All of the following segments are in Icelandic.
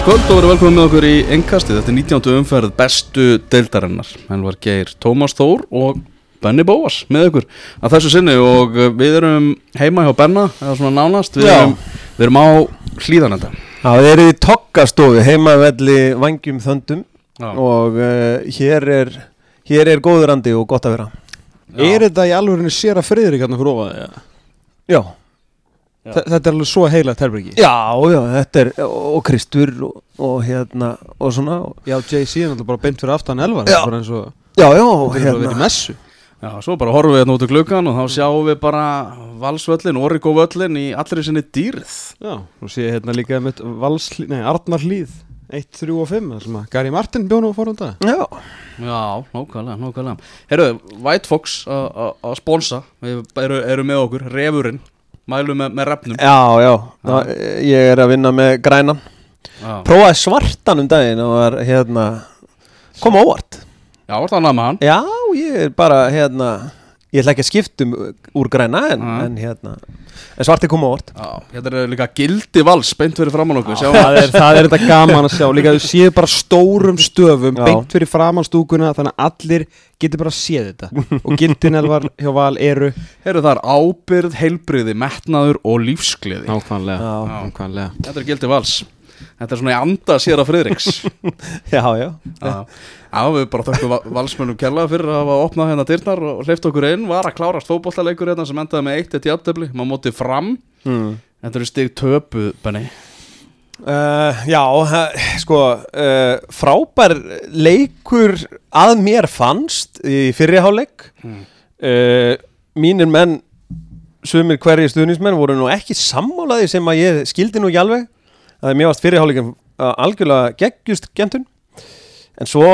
Góð kvöld og verið velkomið með okkur í engkasti Þetta er 19. umferð bestu deildarinnar En var geir Tómas Þór og Benny Bóas með okkur að þessu sinni og við erum heima hjá Benna eða svona nánast Við Já. erum, við erum á hlýðanenda Já, þið eru í tokkastofu heimavelli vangjum þöndum Já. og uh, hér, er, hér er góður andi og gott að vera. Er þetta í alvörinu sér að friðrik hérna fyrir ofaði? Já, Já. Þetta er alveg svo heila terbriki já, já, þetta er, og Kristur og, og hérna, og svona, Já, JC er náttúrulega bara beint fyrir aftan elvan Já. og já, já, og er hérna, messu. Já, svo bara horfum við hérna út í gluggan og þá sjáum við bara valsvöllin, orrikóvöllin í allri sinni dýrið Já, og sé hérna líka með valslíð, nei, Arnar hlíð 1, 3 og 5, það sem að Gary Martin bjónu á fórhunda já, Já, nákvæmlega, nákvæmlega. Herru, White Fox að- sponsa Við eru, eru með okkur, refurinn Mælum með, með refnum já, já, það, ég er að vinna með grænan. Já, Prófaði svartan um daginn og var, hérna, kom á óvart. Já, var það annað með hann? Já, ég er bara, hérna, ég ætla ekki að skiptum úr græna en, Já. en hérna, en svarti kom á óvart. Já, hérna er líka gildi vals beint fyrir framann okkur Sjáum það, er, það er þetta gaman að sjá. Líka þau séu bara stórum stöfum Já. beint fyrir framan stúkuna þannig að allir getur bara séð þetta. Og gildin elvar hjá val eru? Herru, það er ábyrð, heilbriði, metnaður og lífsgleði. Nákvæmlega. Þetta er gildi vals Þetta er svona í anda sér að Friðriks. Já, já, Já, við bara þökkum va- valsmönnum kærlega fyrir að hafa opnað hérna dyrnar og hleyft okkur inn. Var að klárast fótbollaleikur hérna sem endaði með eitt eitt jafntefli Maður móti fram. Mm. Þetta eru stig töpu, Benni Uh, já, sko, uh, frábær leikur að mér fannst í fyrriháleik Mm. uh, Mínir menn, sumir hverji stuðnismenn voru nú ekki sammálaði sem að ég skildi nú ekki alveg að mér varst fyrriháleikin algjörlega geggjust gentun. En svo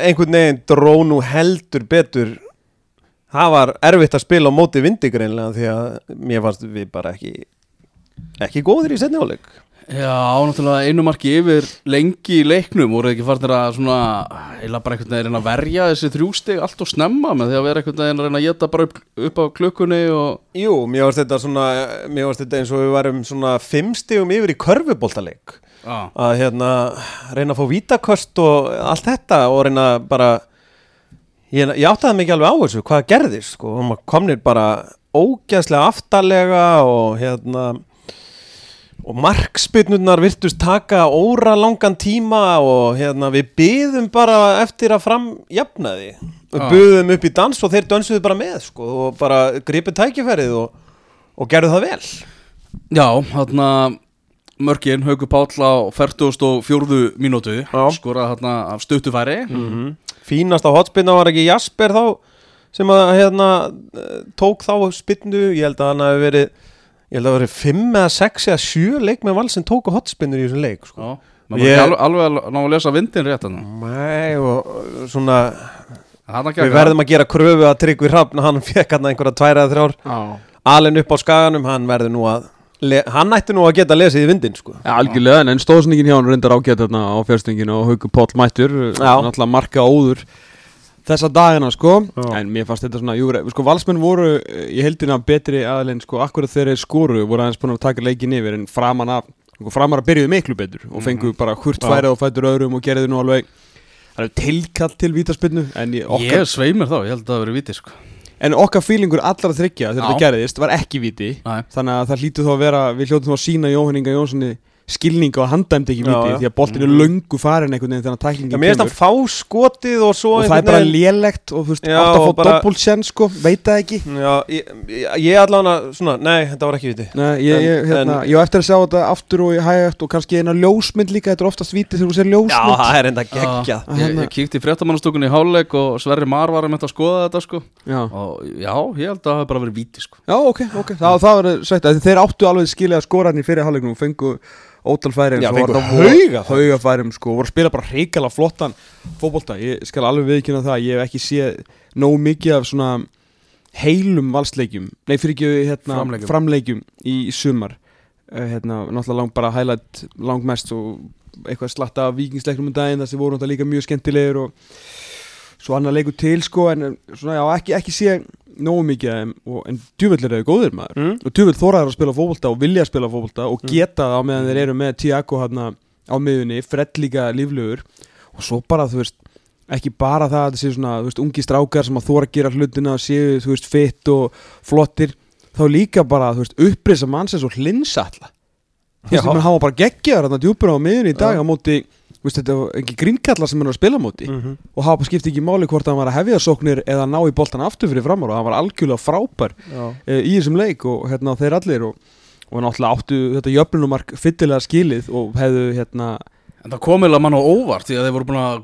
einhvern veginn dró nú heldur betur. Það var erfitt að spila á móti vindi greinlega því að mér varst við bara ekki ekki góðir í setni háleik Já, náttúrulega einu marki yfir lengi í leiknum. Voru ekki farnir að svona eila bara einhvern veginn að verja þessi þrjústig allt og snemma með því að vera einhvern veginn að reyna að geta bara upp, upp á klukkunni og Jú, mér varst þetta svona mér varst þetta eins og við varum svona fimm stigum yfir í körfuboltaleik. Já, að hérna reyna að fá vítakost og allt þetta og reyna bara ég, ég áttaði ekki alveg á þessu hvað gerðist sko, og maður komnir bara ógæðslega aftarlega og hérna og markspyrnurnar virtust taka óra langan tíma og hérna við byðum bara eftir að fram jafnaði við Já. byðum upp í dans og þeir dansuðu bara með sko og bara gripu tækifærið og, og gerðu það vel Já þarna mörkin Hauku Páll á 44. mínútu Já. skorað þarna af stuttufæri mm. Fínasta hotspinna var ekki Jasper þá sem að hérna eh, tók þá spinnu, ég held að hann hafi verið ég held að það verið 5 eða 6 eða 7 leik með val sem tóku hotspinnur í þessum leik sko. Já, maður Ég- yeah. alveg, alveg að ná að lesa vindin rétt hann Nei og svona Þarna við verðum að gera kröfu að Tryggvi Hrafn hann fekk hann einhverja tværa eða þrjár Já, alin upp á skaganum, hann verður nú að hann ætti nú að geta lesið í vindin sko. Ja, algjörlega, en stóðsningin hjá hann reyndar ágætt þarna á fjárstenginu og Haukur Páll mættur náttúrulega marka óður þessa dagina sko Já. en mér fannst þetta svona, jú, sko valsmenn voru eh, í heldina betri aðeins sko akkurat þegar þeir skoru voru aðeins búin að taka leikin yfir en framan af, sko, framan af byrjuðu miklu betur og fengu bara hurt færið og fættur öðrum og gerðu nú alveg tilkall til vítaspinnu en, ég, okkar, sveimir þá, ég held að það verið viti sko. en okkar fílingur allra þryggja þegar þetta gerðist var ekki víti Nei. þannig að það hlýtu þá að vera við hljótum þá að sína Jóhann Inga Jónssoni skilning og hann dæmdi ekki já. því að boltin er Mhm. löngu farin einhvern veginn þegar Já, tæklingin mér finnst kemur hann fá skotið og svo og það er bara lélegt og þú veist, átt að fá bara- doppultsjens sko, veit það ekki Já, ég, ég, allan svona, nei, þetta var ekki viti Nei, ég, En- ég, hérna, en- ég á eftir að sjá þetta aftur og hægt og kannski eina ljósmynd líka, þetta er oftast vítið þegar þú sér Já, ljósmynd það er enda geggjað Já, ég, ég kíkti í fréttamannastúkunni í háluleik og Sverri Mar var að mynda að skoða þetta sko. Já, og já, ég held að það hafi bara verið viti sko. já ok, ok, það, það var sveitt að þeir áttu alveg skilja að skora hann í fyrir hálfleiknum og fengu ótal færi Já, svo fengu var það hauga vor- hauga færum sko, voru að spila bara hreikala flottan fótbolta, ég skal alveg viðkynna það ég hef ekki séð nóg mikið af svona heilum valsleikjum. Nei fyrir ekki hérna, Framleikjum. framleikjum í sumar. Uh, hérna, náttúrulega lang bara highlight langmest og eitthvað slatta vikingsleiknum um daginn þar sem voru náttúrulega líka mjög skemmtilegir og svo annar leikur til sko en eh, svona já ekki, ekki sé nógu mikið en djúvöld er þau góðir maður. Mm. og djúvöld þóraður að spila fótbolta og vilja að spila fótbolta og Mm. geta það á meðan þeir eru með Tiago á miðunni, Fred líka líflugur. Og svo bara, þú veist ekki bara það að það sé svona, veist, ungi strákar sem að þóra að gera hlutina og séu, þú veist, fitt og flottir, þá líka bara, þú veist, upprisa mannsins og hlinsalla. Þú veist, menn hafa bara geggjaðar þarna djúpur á miðunni í dag á móti, veist, þetta var ekki grínkallar sem hann var að spila móti Mhm. og hafa bara skipti ekki máli hvort hann var að hefja sóknir eða ná í boltan aftur fyrir framar og hann var algjörlega frábær e, í þessum leik og hérna þeir allir og, og náttúrulega áttu þetta jöfnunumark fyllilega skilið og hefðu hérna En það komiðlega mann á óvart því að þeir voru búin að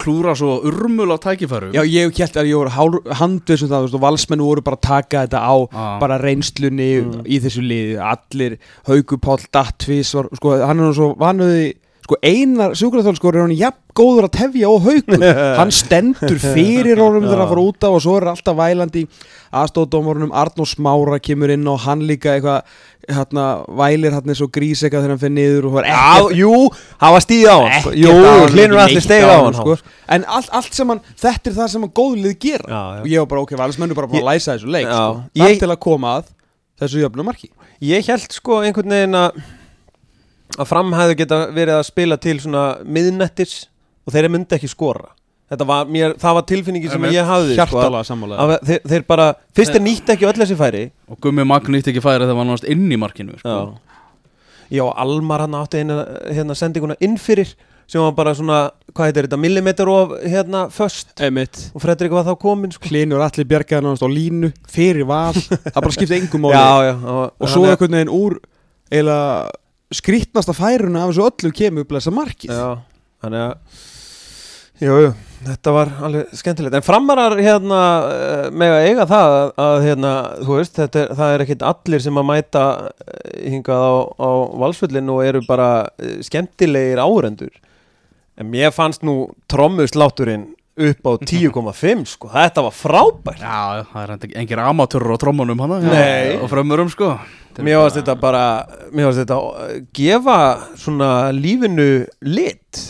klúra svo urmul á tækifærum já ég held að ég voru hálf- handviss um það þú veist, og valsmenn voru bara að taka þetta á Ah. bara reynslunni Mm. í þessu liði allir, Hauku Páll, Dattvis sko, hann er nú svo vanuði sko einar sjúkraþjálfskor er hann jafn góður að tefja og haukur hann stendur fyrir honum þegar hann fara út af og svo er alltaf vælandi aðstóðdómarunum Arnó Smára kemur inn og hann líka eitthvað hérna, vælir hann eins og grís eitthvað þegar hann fer niður og það er Já, jú, hafa stíð á hann sko. Ekkert Jú, á hann, hlinur allir steig á hann sko. en allt, allt sem hann, þetta er það sem hann góðlið gera Já, já. og ég var bara ok, valsmennu bara búin að læsa þessu leik sko. Ég- til að koma að þessu jöfnum marki Ég held sko einhvern veginn að að fram hefði geta verið að spila til svona miðnettis og þeir myndi ekki skora. Þetta var mér, það var tilfinningi sem ég hafði sko, hjartalega sammála. að þeir, þeir bara, fyrst er nýtt ekki öll þessi færi. Og Gummi Magn nýtti ekki færi þegar hann varst inn í markinu sko. Já. Já, Almar hann átti eina hérna sendinguna inn fyrir sem var bara svona, hvað heitir þetta, millimeter of hérna föst Einmitt. og Fredrik var þá komin sko. Hlinur allir bjargaði náttúrulega á línu fyrir val, það bara skipti engum máli. Já, já og, og svo einhvern veginn úr eiginlega skrýtnasta færuna af þessu öllu kemur upp þessa markið. Já, þannig að Jú, jú, þetta var alveg skemmtilegt. En framarar hérna uh, með að eiga það að, hérna, þú veist, þetta það er ekkit allir sem að mæta eh, hingað á, á valsvöllin og eru bara uh, skemmtilegir árendur En mér fannst nú trommuslátturinn upp á 10,5 sko, þetta var frábært. Já, það er engir amatörur á trommunum hann Nei. Og frömmurum sko. Mér varst þetta bara, mér varst þetta uh, gefa svona lífinu lit.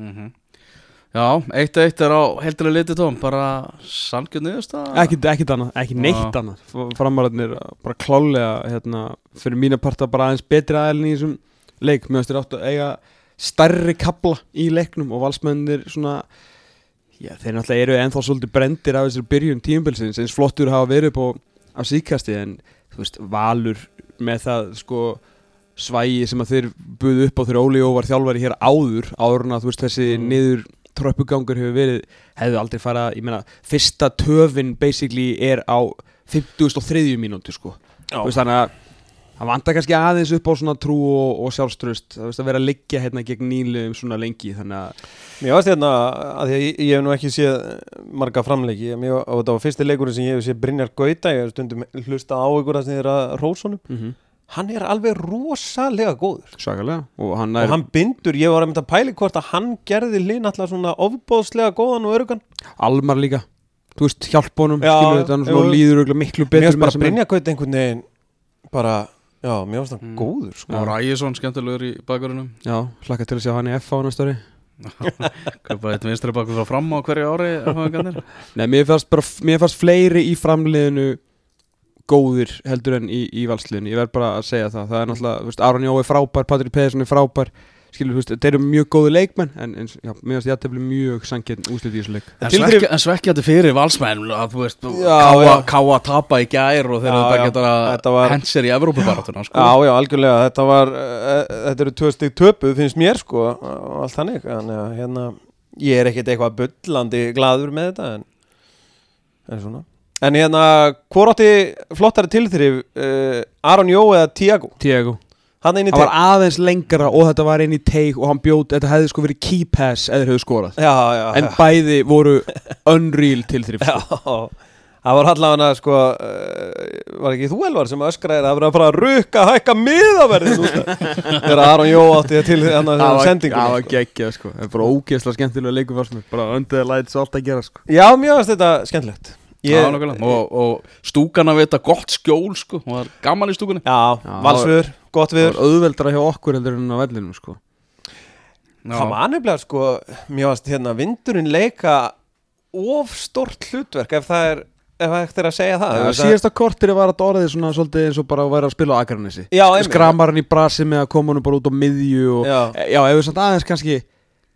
Mm Já, eitt og eitt er á heldilega litið tóm Bara sangjörn niðurst ekkit, ekkit annað, ekki neitt annað. Framararnir bara klálega hérna, fyrir mína parta bara aðeins betri aðelin í þessum leik, mér finnst þér áttu að eiga stærri kabla í leiknum og valsmennir svona já, þeir náttúrulega eru ennþá svolítið brendir af þessari byrjun tíumbilsins, eins flottur hafa verið upp á, á síkasti en þú veist, valur með það sko svægi sem að þeir buðu upp á þegar Óli Ó var þjálfari hér áður áður að þú veist þessi Mm. niður tröppugangur hefur verið hefðu aldrei fara, ég meina fyrsta töfin basically er á 53. mínútu sko Þú veist, þannig að það vantar kannski aðeins upp á svona trú og, og sjálfströst að vera að liggja hérna gegn nýliðum svona lengi þannig að Mér varst hérna, að ég, ég hef nú ekki séð marga framleiki, mér, og þetta var fyrsti leikurinn sem ég hef séð Brynjar Gauta, ég hef stundum hlusta á ykkur að að rósunum, mm hann er alveg rosalega góður. Svakalega og hann og er hann bindur, ég var að mynda að pæli hvort að hann gerði linn alltaf svona ofbóðslega góðan og örugan almar líka. Þú veist hjálp honum skilur þetta hann svona líður miklu betur já, mér varst hann Mm. góður sko. Og Ræjesson skemmtilegur í bakverðinum já, hlakka til að sjá hann í F á næsta ári Kaupa eitt vinstri bakur frá fram á hverju ári. Nei, mér fannst bara, mér fannst fleiri í framliðinu góðir heldur en í, í valsliðinu, ég verð bara að segja það það er náttúrulega, þú veist, Aron Jó er frábær Patrik Pedersen er frábær, skilur, þú veist, þeir eru mjög góði leikmenn, en, en já, finnst ég að tefli mjög sanginn úslit í þessu leik En svekja- en svekkjandi fyrir valsmenn að þú veist, Já, káa, já. káa tapa í gær og þeir Já, eru bara já. getur Þetta að var- hent sér í Evrópubaratuna sko. Já, já, algjörlega, þetta var uh, þetta eru tvö stig töpuð, finnst mér sko og allt þannig, þannig að hérna ég er ekkert eitthvað bullandi gladur með þetta en, en svona En hérna, hvor átti flottari tilþrif uh, Aron Jó eða Tiago? Tiago, Hann inn í það var aðeins lengra og þetta var einn í teik og hann bjóð, þetta hefði sko verið key pass eða hefðu skorað, Já, já, en já, bæði voru unreal til þrif já Það var allavega sko uh, var ekki þú Elvar sem öskraði að það var að fara að rukka hækka miðaverðið þegar Aron Jó átti til hann að það sendingum var geggjað sko, það er bara ógeðslega skemmtilega leikum fannst mér, bara öndið að læta svo allt að gera sko. Já, mjög varst þetta skemmtilegt Ég, nákvæmlega. og, og stúkan að vita gott skjól sko. og það er gaman í stúkunni Já, Já, valsviður, gott það viður var auðveldra hjá okkur heldur en á vellinum sko Það var nefnilega sko Mér varst hérna vindurinn leika of stort hlutverk ef það er ef hægt er að segja það Já, að- síðasta kortir var þetta orðið svona svolítið eins og bara að vera að spila á Já, einmitt. Skramarinn í brasi með að koma honum bara út á miðju og, Já. já, ef við samt aðeins kannski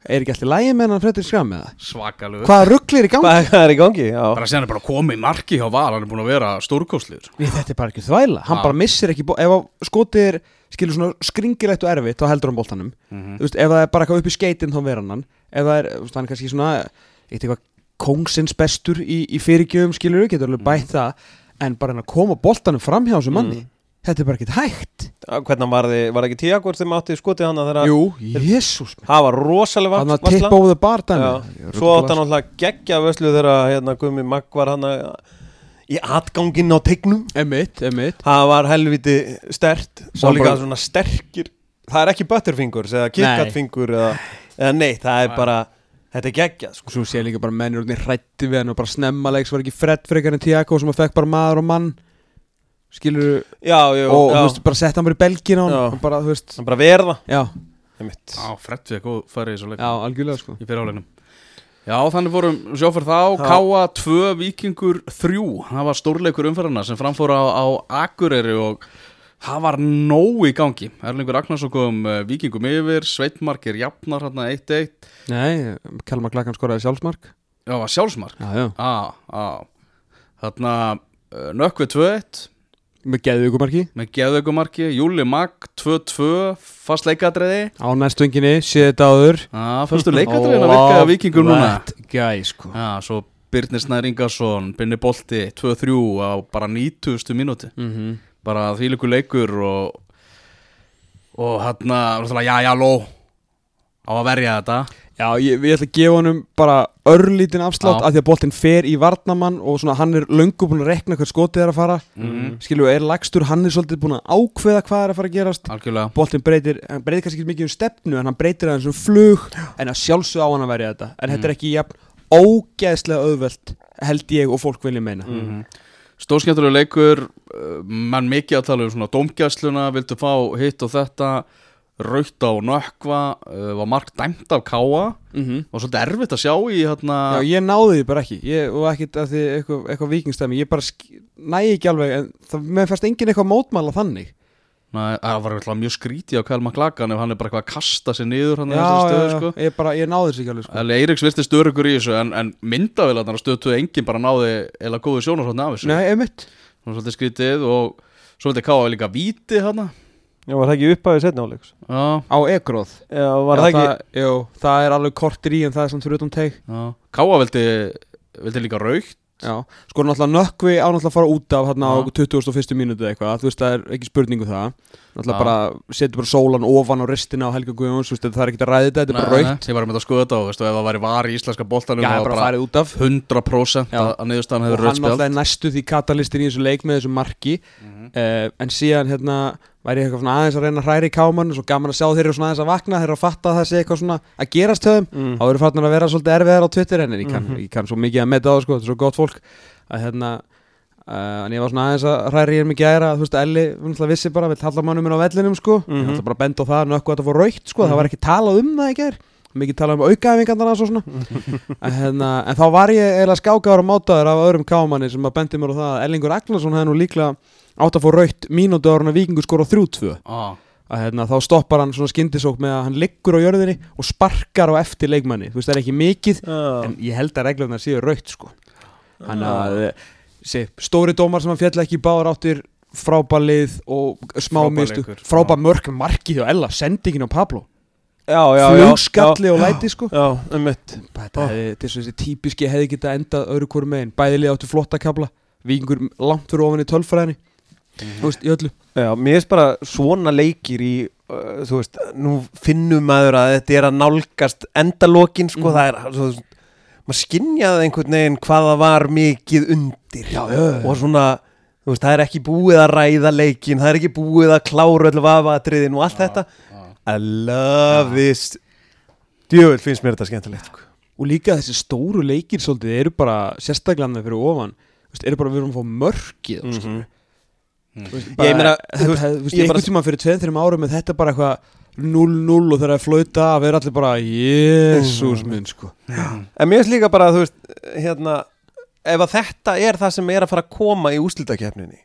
er ekki alltaf lægi með hann Fredrik Skram með það Svakalugur Hvaða rugglir í gangi? Hvað er í gangi? Já, Bara séðan er bara komið marki hjá Val Hann er búin að vera stórkostliður. Nei, þetta er bara ekki þvæla, hann Já. bara missir ekki bó- ef að skotið er, skilur svona skringilegt og erfitt, þá heldur hann boltanum. Mhm. þú veist, ef það er bara eitthvað upp í skeitin þá verður hann ef það er, þú veist, hann er kannski svona eitthvað kóngsins bestur í, í fyrirgjöfum skilur, getur alveg bætt það en bara hann að koma boltanum fram hjá þessu manni þetta er bara ekki hægt. Hvernig var þið, var það ekki Tiago sem átti skotið hann þegar Jú, jésús það var rosalega hann að tippa over the bar Já, dæmi svo átti hann alltaf geggja vöslu þegar hérna Gumi Magg var hann í atgangin á tegnum emitt, emitt það var helviti stert og líka svona sterkir. Það er ekki butterfingers eða kickatfingur eða, eða neitt, það er bara þetta er geggjað sko. svo sé líka bara menn er hrætti við hann og bara snemma leiks var ekki Fred frekar en Tiago sem að fekk bara maður og mann skilur já, já, og já, þú veist, bara setta hann bara í belgin á hann bara, þú veist, það er bara verða. Já, einmitt. Já, Fred við góð færi í svo leik. Já, algjörlega sko. Í fyrirháleginum Já, þannig fórum sjófur þá. Káa 2, Víkingur 3 Það var stórleikur umferðarna sem framfóra á, á Akureyri og það var nóg í gangi. Erlingur Agnarsson kom uh, Víkingum yfir. Sveitmarkir jafnar hérna 1-1 Nei, Kalmar Klakan skoraði sjálfsmark. Já, var sjálfsmark? Já, já. Á, á Þarna uh, Nökkvi 2-1 Með geðvíkumarki með geðaukumarki Júli Mag 2-2 fast leikadreiði Á næstunginni, séð þetta áður. Já, fyrstu leikadreiðin að virka að Víkingum núna. Guy, sko. Já, svo Birnir Snær Ingarsson, Binni Bolti 2-3 á bara 90. mínúti mm bara þvíleikur leikur og og hann að já, já, ló á að verja þetta. Já, ég, ég ætla að gefa honum bara örlítinn afslátt Já. af því að boltinn fer í varnamann og svona hann er löngu búin að rekna hvert skotið er að fara. Mhm. Skilju, er lagstur, hann er svolítið búin að ákveða hvað er að fara að gerast. Algjörlega. Boltinn breytir, hann breytir kannski ekki mikið um stefnu en hann breytir aðeins um flug en að sjálfsög á hann að verja þetta. En þetta er ekki jafn ógeðslega auðvelt held ég og fólk vilja meina. Mm. Stórskemmtulega leikur uh, mann mikið að tala um svona dómgæsluna vildu fá hitt og þetta raut á nökkva uh, var mark dæmt af káa. Mm og svolítið erfitt að sjá í hérna Já, ég náði því bara ekki. Ég, og ekkit að því eitthvað, eitthvað vikingstæmi ég bara næ ekki alveg en það með færst engin eitthvað mótmála þannig. Nei, það var eitthvað mjög skrítið á Kælma Klagan ef hann er bara eitthvað að kasta sér niður hann já, stöðu já, sko. ég bara, ég náði þessu ekki alveg sko. Eli Eiríks virti störugur í þessu en, en myndavélarnar stöðtuðu enginn bara náði eða góðu sjónarsvotni af þessu. Nei, var svolítið skrítið og svo vildi káa líka víti hana Já, var það ekki upphæðið setna áleiks? Já, á ekróð Já, var það ekki það, jú, það er alveg kortir í en það er samt fyrir utan teig já Káa vildi, vildi líka raukt Já, sko náttúrulega nökkvi á náttúrulega að fara út af hérna á Já. 21. mínútu eitthvað, þú veist það er ekki spurningu það náttúrulega Já. bara, setur bara sólan ofan á ristina á Helga Guðjóns, þú veist það er ekki að ræða þetta, þetta er bara raukt Ég var með að skoða þetta og veistu, ef það væri var í íslenska boltanum Já, það bara, var bara farið út af 100% Já. að, að niðurstaðan og hefur hann rauðspjald náttúrulega er næstu því katalistin í þessu leik með þessu marki Mhm. uh, en síðan hérna væri ég eitthvað svona aðeins að reyna að hræri í káman svo gaman að sjá þeir eru svona aðeins að vakna þeir eru að fatta að það sé eitthvað svona að gerast höfum Mm. þá eru farnar að vera svolítið erfiðar á Twitter en ég kann, Mhm. ég kann svo mikið að meta á það, sko, þetta er svo gott fólk að hérna uh, en ég var svona aðeins að hræri ég mikið æra þú veist, Elli við náttúrulega vissi bara, vill halla mannum minn á vellinum sko, ég Mhm. ætla bara að benda á það nökku að þetta fór raukt sko, það var ekki talað um það í gær mikið talað um aukaæfingarnar en, hérna, en þá var ég eiginlega skákaður og mátaður af öðrum kámanni sem að bendi mér á það að Ellingur Agnarsson hefði nú líklega átt að fá raukt mínútu ára en vikingur skora 3-2 ah, hérna, þá stoppar hann svona skyndisók með að hann liggur á jörðinni og sparkar á eftir leikmanni. Þú veist það er ekki mikið Já. en ég held að reglurnar séu raukt sko. Hann að sé, stóri dómar sem hann fjall ekki í báðar áttir frábælið og smá mistu leikur. frábær mörk markið hjá Ella sendingin á Pablo. Já, já, já. Flugskalli og læti sko. Já, um þetta hefði, er svo þessi típiski hefði getað endað öðru hverju megin. Bæðilið áttu flotta kabla vikingur langt fyrir ofan í tölfræðinni þú veist, í öllu Já, mér finnst bara svona leikir í uh, þú veist, nú finnum maður að þetta er að nálgast endalokin sko, Mhm. það er svo, maður skinjaði einhvern veginn hvað það var mikið undir Já, já, já. og svona, þú veist, það er ekki búið að ræða leikin, það er ekki búið að klára öll vafatriðin og allt þetta I love this djövel finnst mér þetta skemmtilegt sko. og líka þessi stóru leikir svolítið eru bara sérstaklega með fyrir ofan þú veist, eru bara við erum að fá mörkið mm Mhm. Þú veist, Ég bara, meina, þetta, þú veist, þú veist, ég bara- einhvern tíma fyrir 2-3 árum með þetta bara eitthvað 0-0 og þegar það er flauta af er allir bara jésús Mhm. minn sko. En mér finnst líka bara, þú veist, hérna ef að þetta er það sem er að fara að koma í úslitakefninni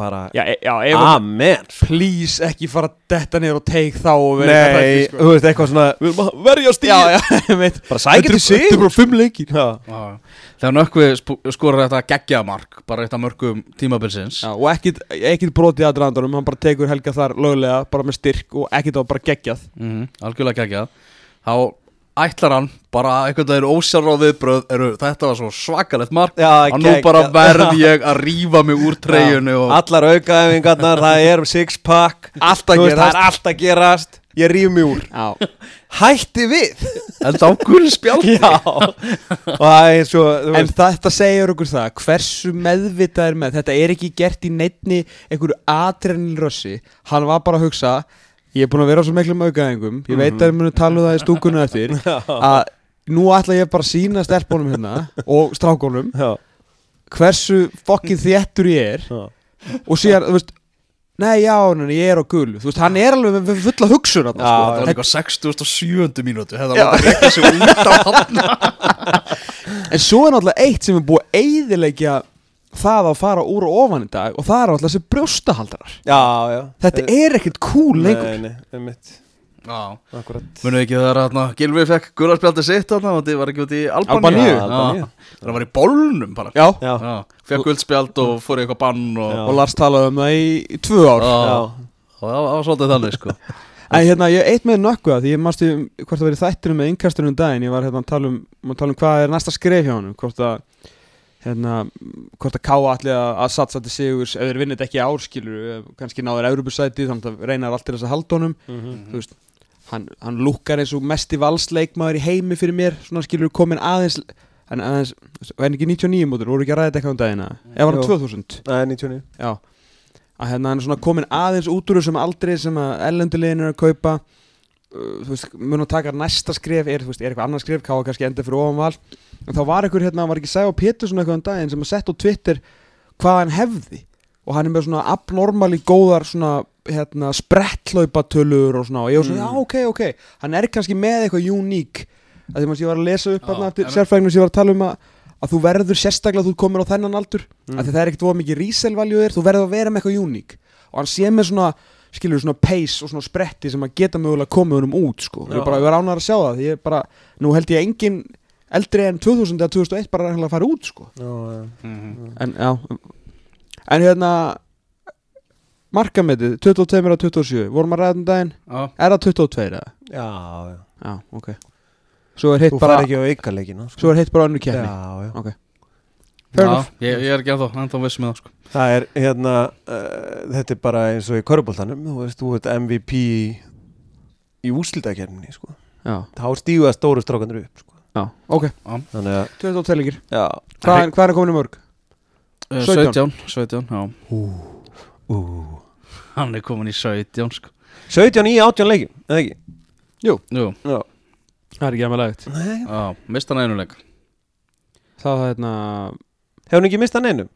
bara, Já, e, já amen. Please ekki fara að detta niður og teik þá og vera eitthvað Nei, sko. þú veist, eitthvað svona verja veit Bara sækja til Þetta er sigur. bara fimm leikir. Já, Já. Þegar nökkvi skorar þetta geggja mark bara eitt af mörgum tímabilsins. Já, og ekkit, ekkit brotið að drandunum hann bara tekur helga þar löglega bara með styrk og ekkit á bara geggjað. Mm algjörlega geggjað. Þá ætlar hann bara einhvern veginn ósjálfráð viðbröð eru, þetta var svo svakalegt mark. Og nú bara verð ég að rífa mig úr treyjunni og allar aukaæfingarnar, það er six pack. Allt að gerast. Er að gerast. Ég rýf mig úr. Já, Hætti við. Enda á gulspjaldi Já. Og það er svo En veist, þetta segir okkur það, hversu meðvitað er með, þetta er ekki gert í neittni einhverju atrenilrössi, hann var bara að hugsa, ég er búin að vera á svo miklum aukaðingum, ég veit að við munum tala um það í stúkunu eftir, að nú ætla ég bara að sína stelpunum hérna og strákunum hversu fokkin þéttur ég er. Og síðan, þú veist, nei já, nei, ég er á gul, þú veist, hann er alveg með fulla hugsun Já, sko. þetta var líka 67. mínútu. Hefða Já. hann að rekka sig út á hann En svo er náttúrulega eitt sem er búið að eyðileggja það að fara úr og ofan í dag og það er náttúrulega þessi brjóstahaldarar. Já, já. Þetta er ekkert cool lengur. Nei, nei, einmitt. Já, Akkurat munið ekki þegar hérna Gilvi fekk gularspjaldi sitt þarna og það var ekki út í Albaníu? Albaníu? Það var í bólnum bara. Já, fekk guldspjald og fór í eitthvað bann og, og Lars talaði um það í, í tvö ár. Já. já, og það var, það var svolítið þannig sko. En hérna, ég eitt með nökku að því ég mást í hvort það verið þættinu með innkastunum daginn ég var hérna að tala um, að tala um hvað er næsta skref hjá honum hvort að hérna, hvort að káa allir að, að satsa til sigurs ef þeir vinnit ekki áskilur kannski náður Európusæti þannig að reynar allt til þess að halda honum. Mhm. þú veist, hann, hann lukkar eins og mesti valsleikmaður í heimi fyrir mér svona skilur komin aðeins en aðeins, en ekki 99 mútur, voru ekki að ræða þetta eitthvað um dagina eða? Var hann Jú. 2000 Nei, 99 Já. Að hérna hann er svona komin aðeins út úr þessum aldrei sem að ellendulegin er að kaupa. Uh, þú veist, mun að taka næsta skref? Er, þú veist, er eitthvað annað skref, káa kannski enda fyrir ofan val en þá var einhver hérna, var ekki Sæfa Pétursson eitthvað um daginn sem að setja á Twitter hvað hann hefði og hann er með svona abnormali góðar svona hérna sprettlaupatölur og svona og ég var svona, Mm. já ok, ok hann er kannski með eitthvað uník að því maður sé var að lesa upp hérna eftir sérfræðinu sem ég var að tala um að að þú verður sérstaklega að þú komir á þennan aldur Mm. því það er ekkert voða mikið þér þú verður að vera með eitthvað uník og hann sé með svona skilur svona pace og svona spretti sem að geta mögulega komið honum út sko. ég Já. er bara, ég var ánægður að sjá það því ég bara, nú held ég engin eldri en 2000 eða 2001 bara reynilega að fara út sko. Já, já. Mhm. en já. En hérna markametið 22 að 27 vorum að ræða um daginn? Já, er það 22 eða? Já, já. Já, ok. Svo er hitt bara sko. svo er hitt bara önnur kemni Já, já. Ok. Já ég, ég er ekki ennþá, ennþá viss með það sko. Það er hérna uh, Þetta er bara eins og í köruboltanum Þú veist, þú ert MVP í, úslitakerninni sko. já, Þá stígu það stóru strákandur upp sko. Já, ok. Þannig að 22 leikir. Já. Hvað er, hvað er komin í mörg? Eh, 17. 17, 17, já. Ú. Hann er komin í 17 sko. 17 í 18 leikin, eða ekki? Jú, Já. Það er ekki aðmælægt Nei. Já, mista hann einuleik það er hérna Hefur hann ekki mistað neinum?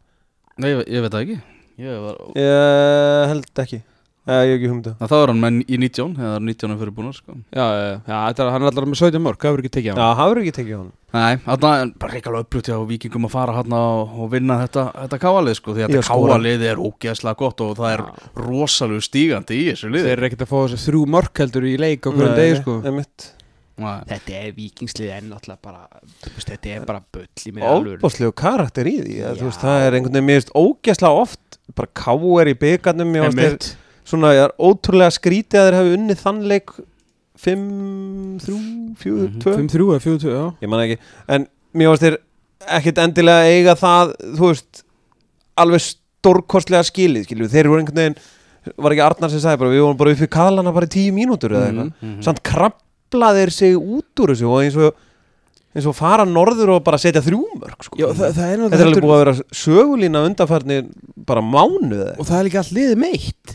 Nei, ég, ég veit það ekki. Ég var Ég held ekki Ég hef ekki humda Það. Er hann með í 19 eða 19 fyrir búin sko. já, já, já, þetta er, hann er allar með 17 mörg, verður ekki tekið á Já, hann. hafur ekki tekið á hann Nei, þarna er bara reikalega uppluti á vikingum að fara hann og, og vinna þetta, þetta káalið sko, því að Já, þetta skóra. káalið er ógeðslega gott og það er rosalega stígandi í þessu þeir liði eru ekkert að fá þessi þrjú mörg heldur í leik á hverjum degi sko. Einmitt. Nei. þetta er vikingslið en náttúrulega bara þú veist, þetta er bara bull í mig alveg Óbáslegu karakter í því Já. Það er einhvern veginn mér veist ógæslega oft bara káer í Mér þeir svona, ég er ótrúlega skrítið að þeir hafi unnið þann leik 5, 3, 4, Mhm. 2 5-3 eða 4-2, já Ég man ekki En mér veist þeir ekkit endilega eiga það Þú veist alveg stórkostlega skilið skilju. Þeir voru einhvern veginn var ekki Arnar sem sagði bara við vorum bara upp í kalana bara í tíu mínútur eða eitthvað samt krabla þeir sig út úr þessu og eins og, eins og fara norður og bara setja þrjúmörk sko. Já, það, það er þetta er alveg búið að vera sögulína undanfarnir bara mánuð og það er líka allt liðið meitt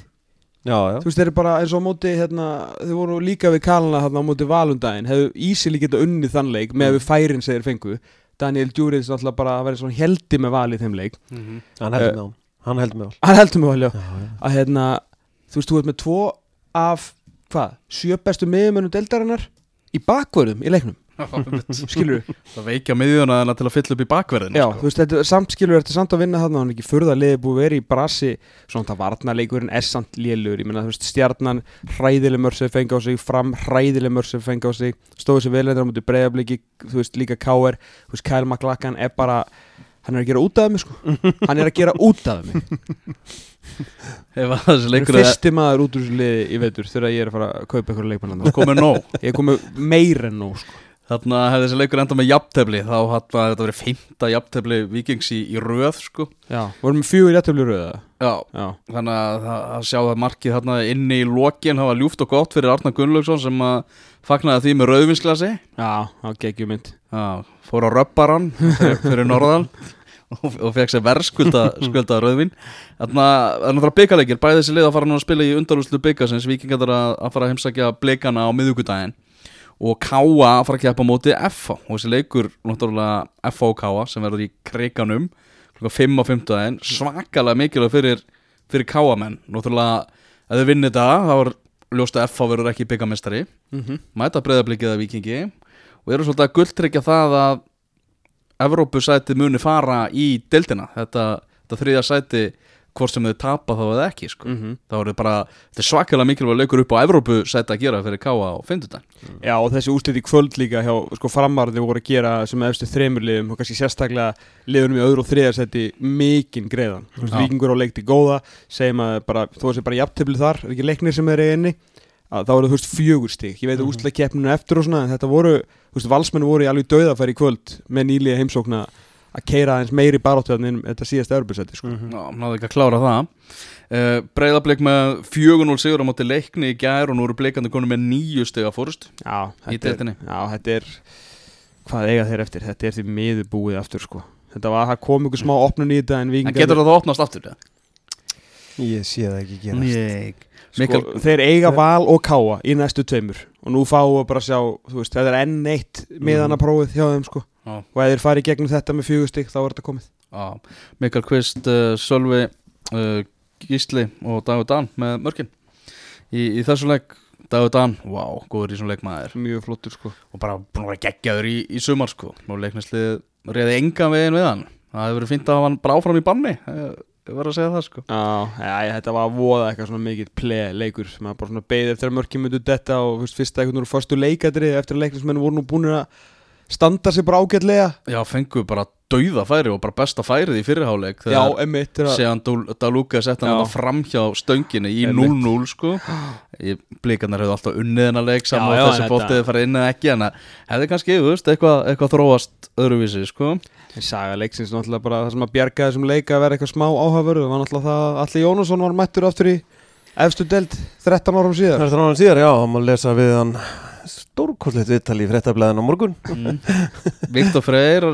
já, já. þú veist, þeir eru bara eins og á móti hérna, þeir voru líka við kalana hérna á móti valundaginn hefðu Ísili geta unnið þann leik með Mm. við færin segir fengu Daniel Djuriðs náttúrulega bara að vera svona heldi með valið þeim leik Mhm. hann heldur með hann hann heldur með hann heldur með valið, já já, já. að hérna, þú veist, þú ert með tvo af, hvað, sjö bestu miðumönnum deildarinnar í bakvörðum í leiknum skilur Það veikja miðjuna til að fylla upp í bakverðin Já, þú veist, þetta samt skilur þetta samt að vinna þarna hann er ekki liðið búið verið í brasi svona það varnarleikurinn er samt lélur ég meina þú veist, stjarnan hræðileg mörg sem fengi á sig, fram hræðileg mörg sem fengi á sig, stóðu sér velhendur á mútið breyðabliki, þú veist, líka K.R. þú veist, Kyle McLachlan er bara hann er að gera út af mig, sko. Hann er að gera út af mig, að hann fyrsti maður út úr þessu liði í vetur þegar ég er að fara að kaupa eitthvað leikmann nóg. Ég komið meir en nóg, sko Þarna hefði þessi leikur enda með jafntefli þá hatt þetta verið fymta jafntefli vikings í, í röð sko. Já, vorum við fjögur jættöfli rauða Já, Já, þannig að, það- að sjá það markið þarna inni í lokin það var ljúft og gott fyrir Arnar Gunnlaugsson sem að fagnaði því með rauðvinsglasi. Já, já, geggjum mynd. Já, fór á röpparan fyrir, fyrir norðan og, og fekk sér verðskulda skulda rauðvin Þannig að það er byggarleikir bæði þessi lið að fara nú að spila í undarúslu byggarsins vikingar að, að fara að heimsækja blikana á miðugudaginn og Káa að fara að keppa á móti FH og þessi leikur náttúrulega FH og Káa sem verður í kriganum klukka 5 á 15 svakalega mikilvæg fyrir, fyrir Káa menn. Náttúrulega ef þau vinnir þetta þá er ljóst að FH verður ekki byggamestari mm -hmm. mæta breyðablikið að vikingi og eru svolítið að gulltryggja það að Evrópusæti muni fara í deildina. Þetta, þetta þriðja sæti hvort sem þau tapa þá eða ekki sko. Mhm. þá er þetta bara, þetta er svakalega mikilvæg leikur upp á Evrópusæti að gera fyrir Káa og Findutan Já og þessi úrslit í kvöld líka hjá sko framarði voru að gera sem efstu þremur liðum og kannski sérstaklega liðunum í öðru og þriðarsætti mikinn greiðan. Víkingur á leikti góða segjum að bara, þó að sé bara jafntefli þar er ekki leiknir sem er inni að þá eru þú veist fjögur stig ég veit að mm keppninu eftir og svona þetta voru, veist, valsmenn voru í alveg dauðafæri í kvöld með nýliða heimsókna að keira aðeins meiri baráttöðin þetta síðasta örbjörnsætti sko. Já, náðu ekki að klára það uh, Breiðablik með 4-0 sigur á móti leikni í gær og nú eru blikandi konum með nýju stiga fórust Já, Í þetta er, deildinni. já, þetta er hvað eiga þeir eftir, þetta er því miður búið aftur sko. þetta var, það kom ykkur smá opnun í þetta en en vikingar getur það opnast aftur? eða? Ég sé það ekki gerast Nei sko, Mikael- þeir eiga val og káa í næstu tveimur og nú fáum við bara að sjá veist, þetta er enn eitt miðana prófið hjá þeim sko. Já. og ef þeir fari í gegnum þetta með fjögustík þá er þetta komið. Já, Mikael Kvist, uh, Sölvi uh, Gísli og Dagur Dan með mörkin. Í, í þessu leik Dagur Dan, wow, góður í svona leikmaður mjög flottur sko. og bara búin að vera geggjaður í, í sumar sko. Og leiknislið réði engan veginn við hann. Það hefur verið fínt að hafa hann bara áfram í banni ég, ég verð að segja það sko. Já, já, þetta var að voða eitthvað svona mikið play leikur sem að bara svona beðið eftir að mörkjum myndu detta og fyrst, fyrst eitthvað núru fyrstu leikadri eftir að leiknismenn voru nú búin að standa sér bara ágætlega Já, fengu bara dauða færi og bara besta færið í fyrirháleik Já, emmitt er að séðan Daluka sett hann Já. þarna fram hjá stönginni í Einmitt. 0-0 sko Blikarnar hefðu alltaf unnið hennar leik saman og þessi bóttið farið inn eða ekki en að hefði kannski, þú veist, eitthvað, eitthvað þróast öðruvísi sko En saga leiksins náttúrulega bara það sem að bjarga þessum leika að vera eitthvað smá áhafur það var náttúrulega það að Alli Jónasson var mættur aftur í efstu delt 13 árum síðar Það er þannig síðar, já, það má lesa við hann stórkosleitt viðtali í fréttablaðin á morgun. Viktor Freyr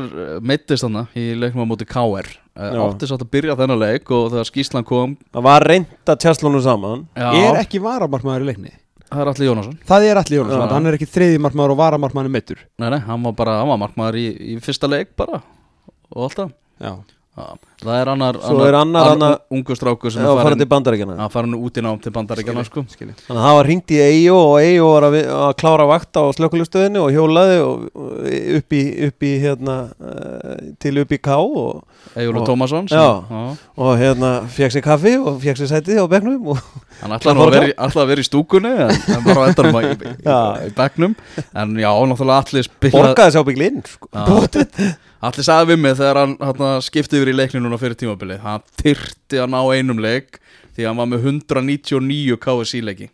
meittist hann í leiknum á móti KR Já. átti satt að byrja þennan leik og þegar skýslan kom Það var reynd að tjastlónu saman. Já, Er ekki varamarkmaður í leikni? það er allir Jónasson. Það er Alli Jónasson, hann er ekki þriði markmaður og varamarkmaður meittur Nei, nei, hann var bara, hann var markmaður í, í fyrsta leik bara og alltaf Já, það er annar, er annar- annar- ungu strákur sem er fara farin til bandaríkjana að fara nú út í nám til bandaríkjana sko. Þannig að það var ringt í EIO og EIO var að, að klára vakt á slökulustöðinu og hjólaði og, upp, í, upp í hérna uh, til upp í K og, Egil Og- Tómasson og hérna fekk sér kaffi og fekk sér sætið á bekknum og hann ætlaði nú að vera, í- ætlaði að vera í stúkunni en hann var á endanum í, bekknum. En já, náttúrulega allir borgaði sér á bygglinn sko. Já. allir sagði við mig þegar hann, hann skipti yfir í leikni núna fyrir tímabilið hann þyrti að ná einum leik því hann var með 199 KSI leiki.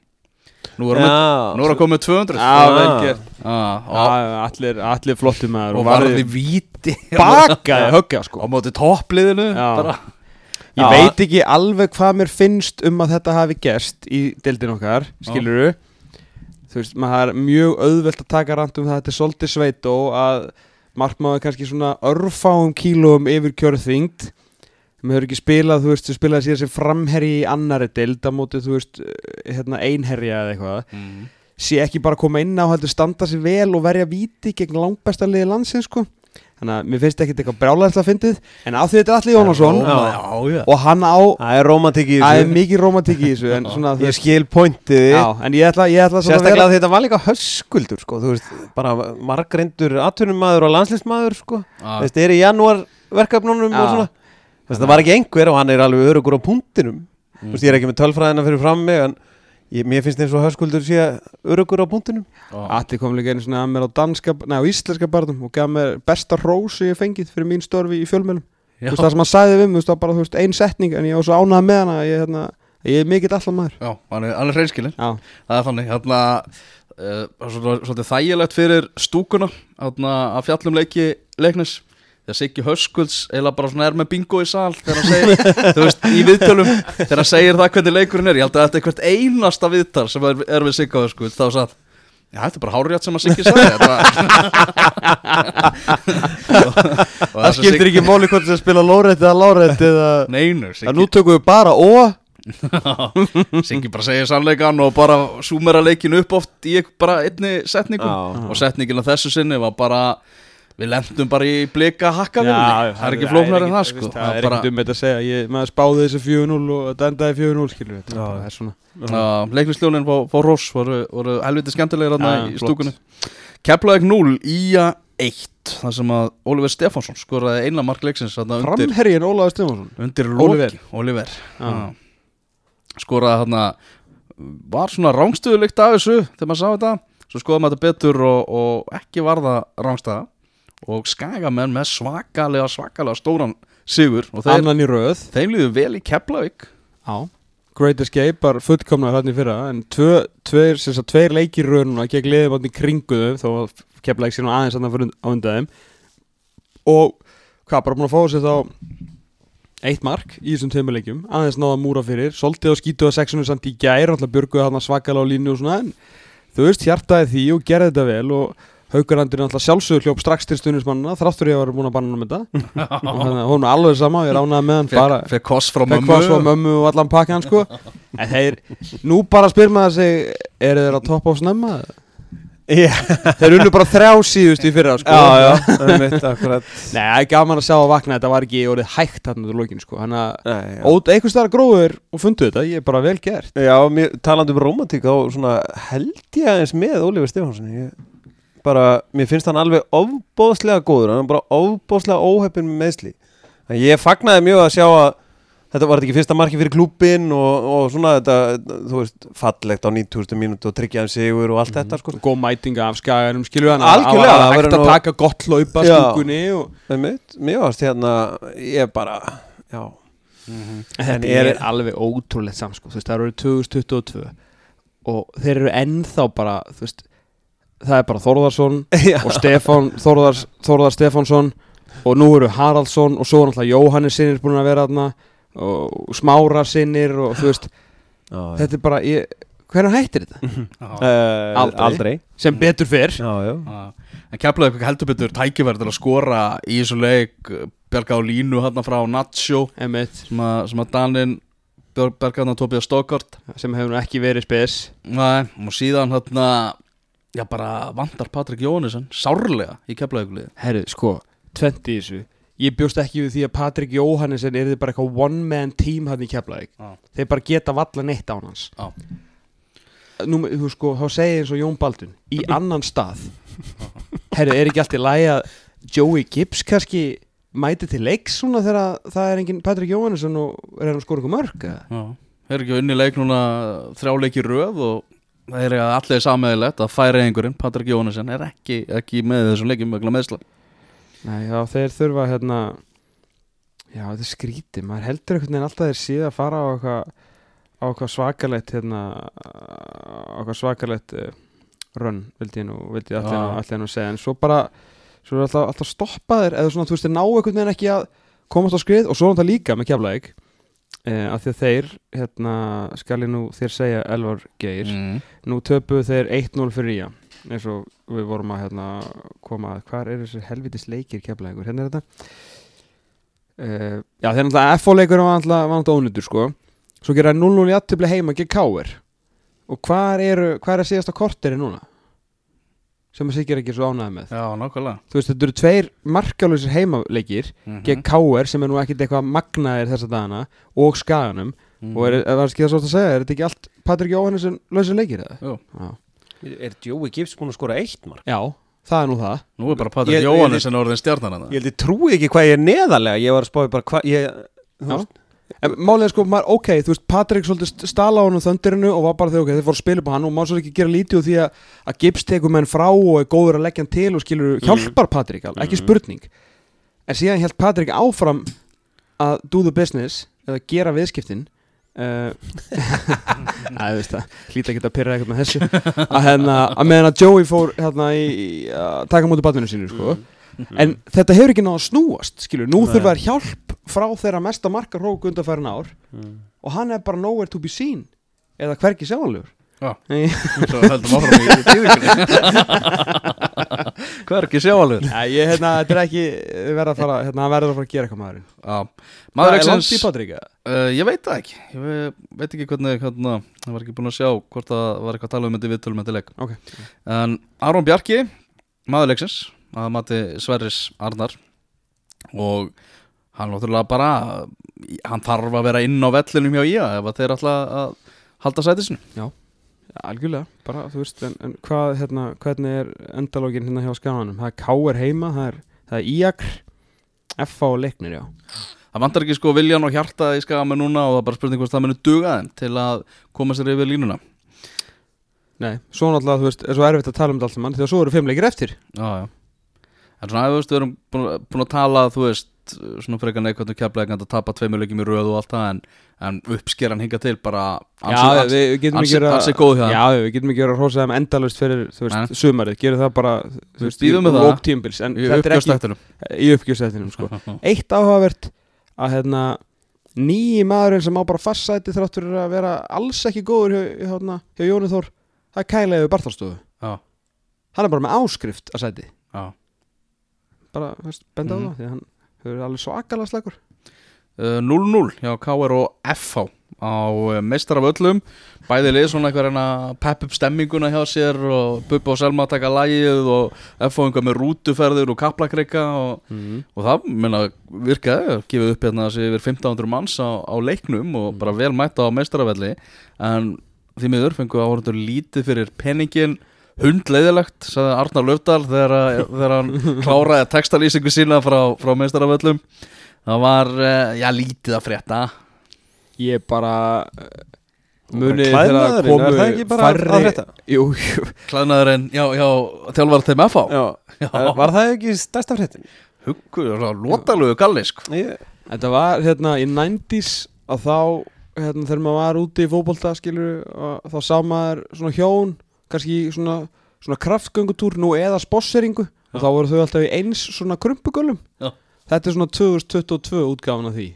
Nú er hann með- Já, er komið með 200 Já, vel gert. Ah, og, Allir, allir flottu maður og varði víti bakaði höggja á sko. Móti toppliðinu Já. bara. Ég Já. veit ekki alveg hvað mér finnst um að þetta hafi gerst í deildin okkar, skiluru Þú veist, maður er mjög auðvelt að taka rand um það að þetta er svolítið sveit og að markmaður kannski svona örfáum kílóum yfir kjörþyngd maður hefur ekki spilað, þú veist, þú spilaði síðan sem framherji í annari deild á móti, þú veist, eh, hérna einherja eða eitthvað. Mm. sé ekki bara koma inn á heldur standa sér vel og verja víti gegn langbæsta liði landsins sko þannig að mér finnst ekki eitthvað brjálæðislega fyndið en af því þetta er allir Jónasson og hann á Það er er mikið romantík í þessu en svona þú Ég skil pointið. Já, en ég ætla, ég ætla svona að Sérstaklega að þetta var líka höskuldur sko, þú veist, bara margreindur atvinnumæður og landslismæður sko, veist, er í janúar verkefnunum Já. og svona. Þú veist, það var ekki einhver og hann er alveg örugur á punktinum. Þú veist, ég er ekki með tölfræðina fyrir frammi en ég, mér finnst eins og höskuldur sé örugur á punktinum. Atti kom líka einu svona að mér á danska, nei á íslenska barnum og gaf mér besta rós sem ég hef fengið fyrir mín störfi í fjölmjölum Þú veist það sem hann sagði við mig, bara þú veist ein setning en ég var svo ánægð með hana að ég, hérna, ég er mikill allan maður. Já, hann er, er hreinskilin Já, Það er þannig, hérna uh, svona, Svolítið þægilegt fyrir stúkuna hérna, að fjallum leiki leiknis þegar Siggi Höskulds eiginlega bara svona er með bingo í sal þegar hann segir, þú veist, í viðtölum þegar hann segir það hvernig leikurinn er ég held að þetta er hvert einasta viðtal sem er, er við Sigga Höskulds, þá satt Já, þetta er bara hárjátt sem að Siggi sagði það skiptir ekki máli hvort það spila lórætt eða lárætt eða Neinur, að nú tökum við bara ó Siggi bara segir sannleikan og bara súmera leikin upp oft í bara einni setningu Já. og setningin á þessu sinni var bara við lendum bara í blika hakka Já, það er ekki flóknar en það sko. Það er ekkert um þetta að segja. Ég, maður spáði þessu 4-0 og þetta endaði 4-0 skilur við, Já. það er svona. Uh, leiknisljónin fá, fá Ross voru, voru helviti skemmtilegir í stúkunni. Keflavík 0 í að 1 þar sem að Oliver Stefánsson skoraði eina mark leiksins þarna undir, Framherjin Ólaður Stefánsson undir Já. Já. skoraði þarna var svona rángstöðulikt af þessu þegar maður sá þetta. Svo skoðum maður þetta betur og, og ekki var það rángstæða og skagamenn með svakalega svakalega stóran sigur og þeir, Annan í röð. þeim líður vel í Keflavík. Já. Great Escape var fullkomnaður hann í fyrra en tveir, sem sagt, tveir leikir rönuna gegn hann í kringu þau þó að sér nú aðeins fyrir á undan og hvað, bara búin að fá sér þá eitt mark í þessum tveimur leikjum aðeins náða að múra fyrir, soltið og skítu að sexunum samt í gær, alltaf björguði hann svakalega á línu og svona en þú veist, hjartaði því og gerði þetta vel og Haukarandur er alltaf sjálfsögur hljóp strax til stuðnismannina þráttur ég að vera búin að banna hann um þetta. Og þannig að hún er alveg sama, ég ránaði með hann bara fekk, fekk koss frá Fekk mömmu hvað svo mömmu og allan pakkan sko. En þeir, nú bara spyr maður sig Eru þeir að toppa á snemma? Já, Þeir unnu bara þrjá síðust í fyrra sko. Já, já, það er mitt akkurat. Nei, það er gaman að sjá að vakna Þetta var ekki orðið hægt hann til lokin sko. Þannig að eitthvað staðar gróður og fundu þetta Ég er bara vel gert. Já, mér, talandi um romantík þá svona held ég aðeins með Ólífur Stefánsson. Ég, bara, mér finnst hann alveg ofbóðslega góður, hann er bara ofbóðslega óheppin með meðsli en ég fagnaði mjög að sjá að þetta var ekki fyrsta marki fyrir klúbbin og, og svona þetta, þú veist, fallegt á 90. mínútu og tryggjaðan sigur og allt þetta sko. Góð mætinga af skaganum, skilur hann Algjörlega, Það var hægt að taka gott hlaupa Já. stúkunni og... Mér varst hérna, ég bara, já. Þetta er- er alveg ótrúlegt samsko Þú veist, það eru 2022 Og þeir eru ennþá bara Þú veist, það er bara Þórðarsson Já. og Stefán Þórðar, Þórðar Stefánsson og nú eru Haraldsson og svo er náttúrulega Jóhannes sinnir búin að vera þarna og Smára sinnir og þú veist já, þetta er bara, ég, hvernig hættir þetta? Uh, Aldrei. aldrei. sem betur fyrr. En Keflavík heldur betur tækifæri til að skora í þessu leik Bjarga á línu hérna frá Nacho sem að, sem að Danin Bjarga hérna Tobias Stokkart sem hefur nú ekki verið spes Nei, og síðan hérna Já bara vantar Patrik Jóhannesson Sárlega í Keflavíkuliði herru, sko, 20 í þessu ég bjóst ekki við því að Patrik Jóhannesen er þið bara eitthvað one man team hann í Keflavík Já. þeir bara geta valla neitt án hans Já. nú, þú sko, þá segir eins og Jón Baldun í annan stað herru, er ekki allt í lagi að Joey Gibbs kannski mæti til leiks svona þegar það er engin Patrik Jóhannesson og er hann að skora ykkur mörg? Já, þeir eru ekki unni leik núna þrjá leiki í röð og það er allir sammeðilegt að færi einhverjum Patrik Jóhannesson er ekki, ekki með þessum vegna meðsla Nei, já, þeir þurfa hérna Já, þetta er skrítið. Maður heldur einhvern veginn alltaf þeir síða að fara á eitthvað svakalegt hérna á eitthvað svakalegt uh, run, vildi ég nú, vildi ég allir nú, segja. En svo bara, svo er alltaf, alltaf stoppaðir eða svona, þú veist, þeir ná einhvern veginn ekki að komast á skrið og svo er þetta líka með kjaflaðik uh, af því að þeir hérna, skal ég nú þér segja Elvar Geir, mm. nú töpuðu þeir 1-0 fyrir Ía eins og við vorum að hérna, koma að hvar er þessi helvitis leikir keflaðingur, hérna er þetta. Uh, já þeir náttúrulega FO leikur var náttúrulega ónýttur sko. Svo gera 0-0 í aðtöfli heima gegn Káir og hvar eru, hvar er síðasta korteri núna sem að Siggi er ekki svo ánæði með Já, nákvæmlega þú veist, þetta eru tveir markalösir heimaleikir Mhm. gegn K.R. sem er nú ekkit eitthvað magnaðir þessa dagana og skaganum Mhm. og er, er, var ekki það svo að segja, er þetta ekki allt Patrik Jóhannesson lausir leikir eða? Jú. Já. Er Joey Gibbs búin að skora eitt mark? Já, það er nú það Nú er bara Patrik Jóhannesson orðin stjarnan hann Ég held ég trúi ekki hvað ég er neðarlega Ég var að spáði En er sko, maður, ok, þú veist, Patrik svolítið stala á hann þöndirinu og var bara þegar, ok, þeir fóru að spila upp á hann og má svo ekki gera lítið úr því að, að Gibbs tekur menn frá og er góður að leggja hann til og skilur, hjálpar Patrik, alveg, ekki spurning. En síðan hjælt Patrik áfram að do the business eða gera viðskiptin uh, að veist það hlýta ekki að pyrra eitthvað með þessu. Að, hérna, að meðan að Joey fór hérna í, að taka mútið batninu sínu sko. en þetta hefur ekki að snúast skilur, nú Nei. þurfa þær hjálp frá þeirra mesta marka hrók undanfærin ár og hann er bara nowhere to be seen. Eða hvergi sjáanlegur. Já. Svo höldum áfram í tíðingunni. Hvað er ekki sjáalur? Nei, ég, hérna, þetta er ekki verða að fara, hérna, hann verður að fara að gera eitthvað maðurinn. Já, maður Patrik? eða? uh, Ég veit það ekki. Ég ve- veit ekki hvernig hérna, Ég var ekki búin að sjá hvort það var eitthvað að tala um þetta viðtölum til leik. Ok, En Aron Bjarki, maður leiksins að mati Sverris Arnar og hann náttúrulega bara hann þarf að vera inn á vellinum hjá IA ef að þeir ætla að halda sætisinu já, algjörlega bara, þú veist, en, en hvað, hérna, hvernig er endalógin hérna hjá skananum? Það er K.R. heima, það er, það er Íakr F.A. og leiknir, já Það vantar ekki sko viljan og hjarta í skama núna og það er bara spurning hvort það muni duga þeim til að koma sér yfir línuna Nei, svo náttúrulega, þú veist, er svo erfitt að tala um þetta allt saman því að svo eru fimm leikir eftir Já, já En svona, þú veist, við erum búin að tala, þú veist, svona frekar neikvæmt um keflega að tapa tveimur leikjum í röð og allt það en, en uppskeran hinga til bara verið ansi góð hjá þeim. Já, við getum ekki verið að hrósa þeim endalust fyrir, veist, sumarið. Gerum það bara, þú veist, bíðum með það. lók tímbils En í er uppgjörsættinum, sko. Eitt áhugavert að, hérna, nýji maðurinn sem á bara fastsæti þrátt fyrir að vera alls ekki góður hjá, hjá, hérna, hjá Jóni Þór Það er Kæla yfir Barþálstofu Já, Hann er bara með áskrift að sæti. Já. Bara, veist, benda á það Því að hann hefur alveg svakalega slagur Uh, 0-0 hjá KR og FH á uh, meistar af öllum. Bæði lið svona eitthvað reyna að pepp upp stemminguna hjá sér og Bubba og Selma taka lægið og FH einhver með rútuferðir og kaplakreika og, mm. og það menna virkaði, gefið upp hérna þessi yfir 1500 manns á, á leiknum og bara vel mæta á meistarafelli en því miður fengu áhörundur lítið fyrir peningin hundleiðilegt, sagði Arnar Löfdal þegar, að- þegar hann kláraði textalýsingu sína frá, frá meistarafellum það var, eh, já, lítið að frétta Ég bara munið bara þegar klæðnaðurinn, komu að færri? Jú, jú klæðnaðurinn, já, já, þjálfar þeim FH Já, Já. var það ekki stærsta fréttin? huggur, lótalögu galli sko. Ég, Þetta var hérna í 90s að þá hérna, þegar maður var úti í fótbolta skilur og þá sá maður svona hjón kannski svona, svona kraftgöngutúr nú eða sposseringu og þá voru þau alltaf í eins svona krumpugölum. Já. Þetta er svona 2022 útgáfan af því.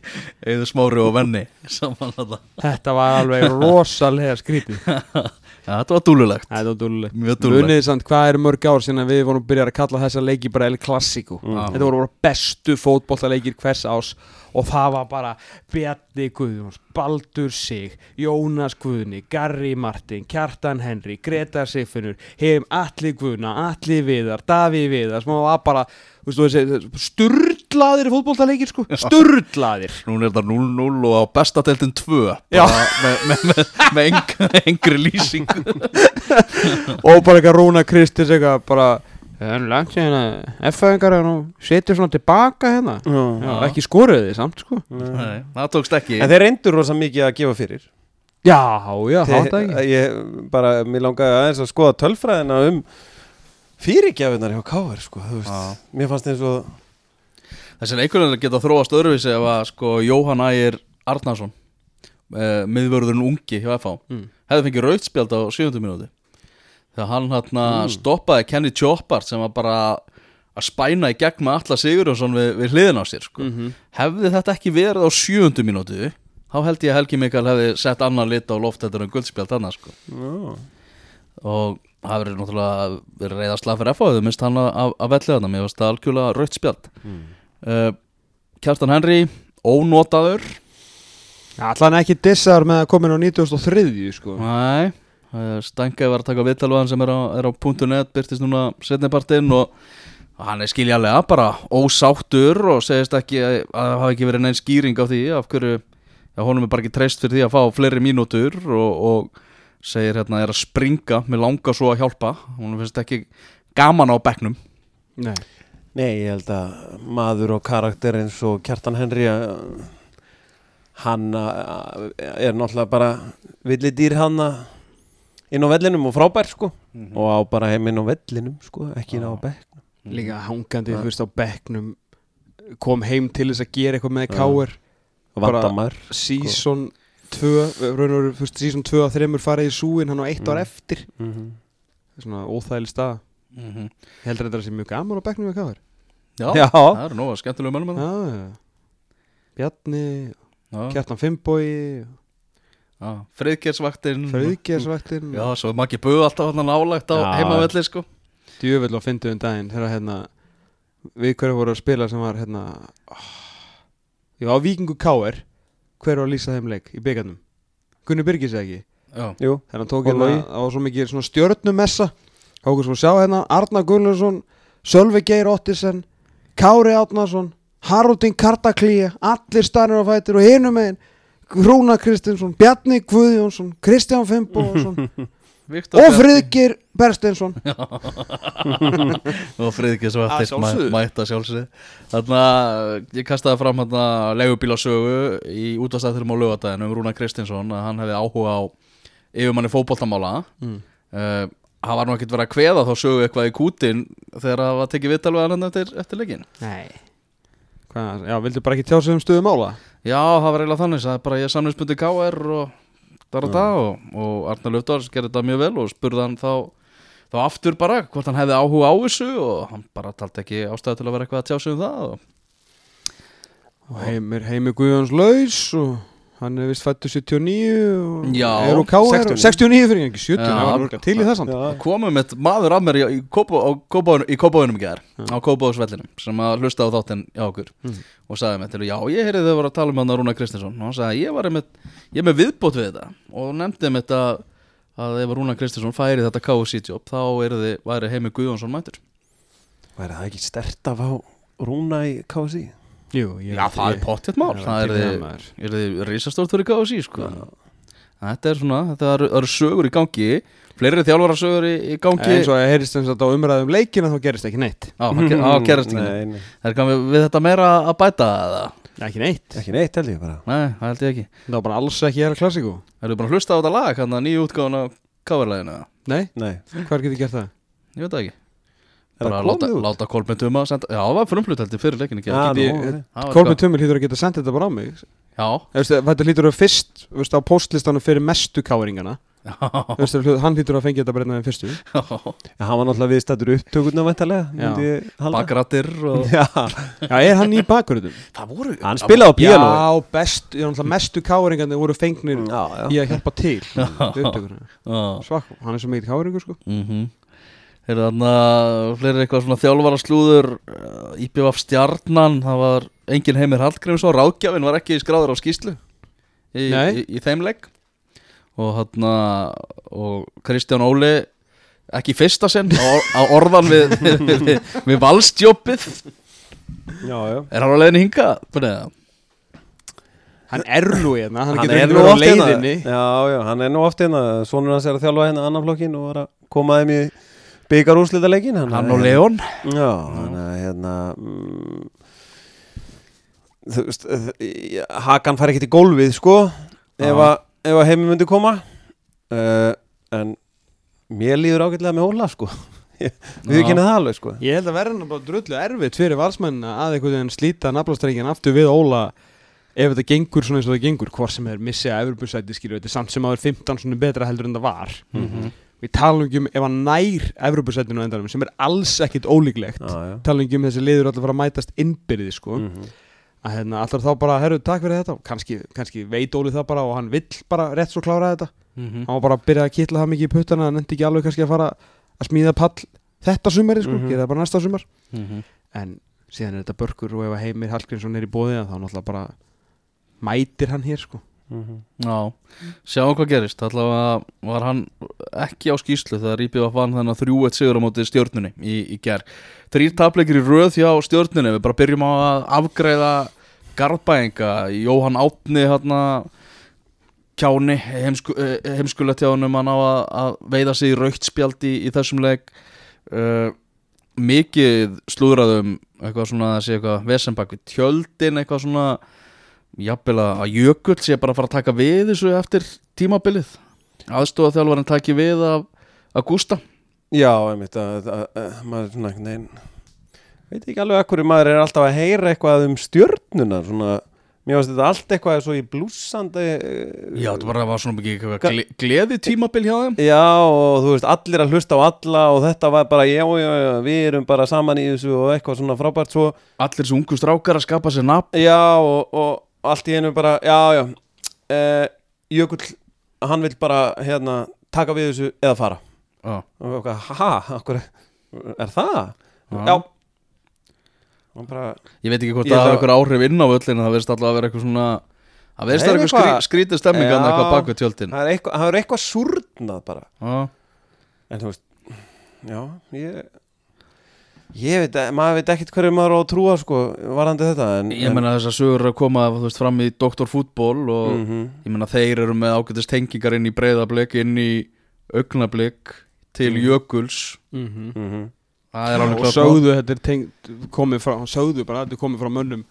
Eða smári og venni saman það Þetta var alveg rosalega skrítið já, þetta var dúlulegt, Þetta var dúlulegt mjög dúlulegt Munið samt hvað er mörg ár sinna við vorum byrjað að kalla þessa leiki bara El Clasico? Mm. Þetta voru bara bestu fótbollaleikir hvers ás og það var bara Bjarni Guðjóns, Baldur Sig Jónas Guðni, Garri Martin Kjartan Henry, Gretar Sigfinnur Hefum Atli Guðna, Atli Viðar Daví Viðar, sem var bara sturlaðir fótbollaleikir sko, sturlaðir. Nún er þetta 0-0 og á bestadeltin 2 Já. bara með, með, með, með eng, engri lýsing. Og bara eitthvað Rúna Kristis eitthvað bara Það er langt síðan að F-fæðingar er nú setjur svona tilbaka hérna. Já, Já. ekki skoruði samt sko. Nei, það tókst ekki. En þeir reyndur rosa mikið að gefa fyrir. Já, já, það það ekki. Ég bara, mér langaði aðeins að skoða tölfræðina um fyrirgjafinar hjá Káar sko, mér fannst eins og Þessi leikurinn geta þróast öðruvísi ef að sko Jóhann Ægir Arnarsson uh, miðvörðurinn ungi hjá FH Mm. hefði fengið rautspjald á 7. minúti þegar hann hann Mm. stoppaði Kenny Choppart sem var bara að spæna í gegn með Alla Sigurjónsson við, við hliðin á sér sko. Mhm. hefði þetta ekki verið á 7. minúti þá held ég að Helgi Mikael hefði sett annan lit á loft þetta en guldspjald annars sko. já, og það verið náttúrulega verið reyða slag fyrir FH þau minnst hann að, að velli þarna. Mér varst það algjörlega rautspjald Mm. uh, Kjartan Henry ónotaður. Allan ekki dissar með að koma inn á 93 sko. Nei, Stænkaði var að taka viðtalvaðan sem er á, er á .net byrtist núna setnipartinn og hann er skiljalega bara ósáttur og segist ekki að að það hafi ekki verið neinn skýring á því af hverju, já honum er bara ekki treyst fyrir því að fá fleiri mínútur og, og segir hérna er að springa með langa svo að hjálpa. Hún finnst ekki gaman á bekknum. Nei, Nei, ég held að maður og karakter eins og Kjartan Henry uh, hann uh, er náttúrulega bara villi dýr hann uh, inn á vellinum og frábær sko. Og á bara heim inn á vellinum sko, ekki inn á bekk líka hangandi þú veist á bekknum kom heim til þess að gera eitthvað með og Bara- vandamær Season 2 raun og veru, fyrst season 2 að þreymur farið í súin hann á eitt ár Mm. eftir. Mm -hmm. Er svona óþægileg stað mm -hmm. Ég heldur þetta að það sé mjög gaman á bekknum með káir já, Já. það eru nóga skemmtilegu mönnum Já, Bjarni, Kjartan Finnbói já, friðgersvaktin Frauðgersvættin já, svo er Maggi Böð alltaf hann nálægt á heimavelli sko. Djöfell á fyndu um daginn þegar hérna við hverju voru að spila sem var hérna oh, Já, á Víkingu Káir hver var að lýsa þeim leik í byggarnum Gunni Birgis eða ekki? Já, Jú, þegar hann tók hérna var svo mikið svona stjörnumessa. Þá okkur svo sjá hérna Arnar Gullarsson Sölvi Geir Ottisen Kári Átnason Haraldin Kartaklíja allir stannir á fætir og hinum megin Rúna Kristinsson, Bjarni Guðjónsson Kristján Finnbóðsson Viktor og. Friðgir Bersteinsson og friðgersvaktin Að sjálfsögðu. mæta sjálfsögðu þannig að ég kastaði fram legubílasögu í útastætturum á lögadaginn um Rúna Kristinsson að hann hefði áhuga á yfirmanni fótboltamála mm. uh, hann var nú ekkert verið að kveða þá sögu eitthvað í kútin þegar það var tekið viðtal við hann eftir, eftir leikin Nei Hvað, já, vildu bara ekki tjá sig um stöðu mála? Já, það var eiginlega þannig, það er bara ég samninsbundi KR og þar og það og, og Arnar Löfdórs gerði þetta mjög vel og spurði hann þá, þá aftur bara hvort hann hefði áhuga á þessu og hann bara taldi ekki ástæðu til að vera eitthvað að tjá sig um það og, Og heimir, heimir Guðjóns laus og hann er vist fættu 79 og Já, er úr K.R. 69. 69 fyrir ekki 70, Já. það var til í það samt já, og komum eitt maður að mér í, Kópavóinu- í gær á Kópavóðsvellinum sem að hlusta á þáttinn hjá okkur Mhm. og sagði mér til já, ég heyrði þau voru að tala um hann að Rúna Kristinsson og hann sagði ég var einmitt, ég er með viðbót við þetta og nefndi mér þetta að ef Rúna Kristinsson færi þetta KFC-job þá yrði, væri Heimi Guðjónsson mætur væri það ekki stert að fá Rúna í KSI? Jú, Já, það er pottitt mál, það er er þið risastórt fyrir KFC sko. Þetta er svona, þetta eru, sögur í gangi. Fleiri þjálfara sögur í, í gangi. Eins og að heyrist eins og þetta á umræðum leikina þá gerist ekki neitt. Það ge- það gerist ekki Nei, nei, Það er komið við þetta meira að bæta eða? ekki neitt, ekki neitt held ég bara. Nei, það held ég ekki. Það var bara alls ekki að klassíku. Er þið bara að hlusta á þetta lag, hérna nýju útgáðan á coverlæginu? nei, Nei, hver getur gert það? Ég veit það ekki er Bara það að láta, komið út? láta Kolbjörn Tuma senda Já, það var frumflut heldur fyrir ok. Kolbjörn Tumur hlýtur að geta sendið þetta bara á mig. Já, Veistu, þetta hlýtur að fyrst veistu, á postlistanum fyrir mestu káringana. Já, Veistu, hann hlýtur að fengi þetta bara þeim fyrstu. Já. Hann var náttúrulega viðstættur upptökurna. Bakrattir og Já, Já, er hann í bakgröðum? Það voru hann spilaði á píanói. Já, best, er mestu káringandi voru fengnir Já, já. í að hjálpa til við upptökuna. Já. Svak, hann er svo mikið káringur sko mm Er þarna fleiri eitthvað svona þjálfara slúður uh, IPVF stjarnan það var engin heimir Hallgrímsson ráðgjafinn var ekki skráður á skýslu í, í, í þeim legg og þarna og Kristján Óli ekki í fyrsta sinn á, á orðan við, við, við, við, við valstjópið Já, já. Er hann á leiðin hinga? Bara, Hann er nú hérna, hann, Hann er nú oft hérna. leiðinni. Já, já, hann er nú oft hérna. Svonur hans er að þjálfa hérna annan flokkin og var að koma þeim í byggar úrslita leikin hann og Leon. Já, hann er hérna mm, Þú veist Hakan fær ekkert í gólfið, sko Ef að, ef að heimi myndi koma. Uh, En Mér líður ágætlega með Óla, sko. Við ekki það alveg, sko. Ég held að verða bara drullu erfitt fyrir valsmenn að einhvern veginn slíta naflastrengin aftur við Óla ef þetta gengur svona eins og það gengur hvort sem er missið að Evropasæti skilur þetta er samt sem að það er 15 svona betra heldur en það var. Mhm. Við talum ekki um ef hann nær Evropasætinu á endanum sem er alls ekkit ólíklegt já talum ekki um þessi liður alltaf að fara að mætast innbyrði sko Mhm. að hérna alltaf þá bara herru takk fyrir þetta kannski, kannski veit Óli það bara og hann vill bara rétt svo klára þetta Mhm. hann var bara að byrja að kitla það mikið í puttana hann nefndi ekki alveg kannski að fara að smíða pall þetta sumari sko, Mhm. gera það bara næsta sumar Mhm. en síðan er þetta börkur og ef að Heimir Hallgrímsson er í bóði þá náttúrulega bara mætir hann hér sko Já, sjáum hvað gerist. Allavega var hann ekki á skýslu þegar Íbjöf vann þennan 3-1 sigur á móti stjórnunni í, í ger Þrýr tapleikir í röð hjá stjórnunni við bara byrjum að afgreiða garðbæinga, Jóhann Átni hérna kjáni, heimsku, eh, honum. Hann á að, að veiða sig í raukt spjald í, þessum leik. Uh, mikið slúðraðum eitthvað svona að sé eitthvað vesenbak við tjöldin, eitthvað svona jafnvel að Jökull sé bara að fara að taka við þessu eftir tímabilið. Aðstofa þjálfarinn taki við af, Gústa. Já, einmitt að, að, að maður svona veginn veit ekki alveg að hverju maður er alltaf að heyra eitthvað um stjörnuna svona, mér finnst þetta allt eitthvað svo í blúsandi Já, þetta bara var svona mikið gleði tímabil hjá þeim. Já, og þú veist, allir að hlusta á alla og þetta var bara, já, já, já, við erum bara saman í þessu og eitthvað svona frábært svo Allir þessu ungu strákar að skapa sér nafn. Já, og, og allt í einu bara, já, já. Uh, Jökull, hann vil bara hérna, taka við þessu eða fara. Já, og eitthvað, haha, okkur er það? Já. Já. Bara, Ég veit ekki hvort það hafa eitthvað áhrif inn á völlinu Það verðist alltaf að vera eitthvað svona Það verðist Það að eitthvað skrí, skrítið stemming Já. en eitthvað bak við tjöldin. Það er eitthvað, það er eitthvað súrnað bara. Já, en þú veist, já, ég ég veit, maður veit ekkit hverju maður á að trúa sko, varandi þetta en, Ég meina þess að sögur að koma veist, fram í Dr. Fútból og mm ég meina þeir eru með ágætist tengingar inn í breyðablik inn í augnablik til Mhm. jökuls mm -hmm. Það er alveg og klart sögðu þetta er tengt komið frá, sögðu bara að þetta er komið frá mönnum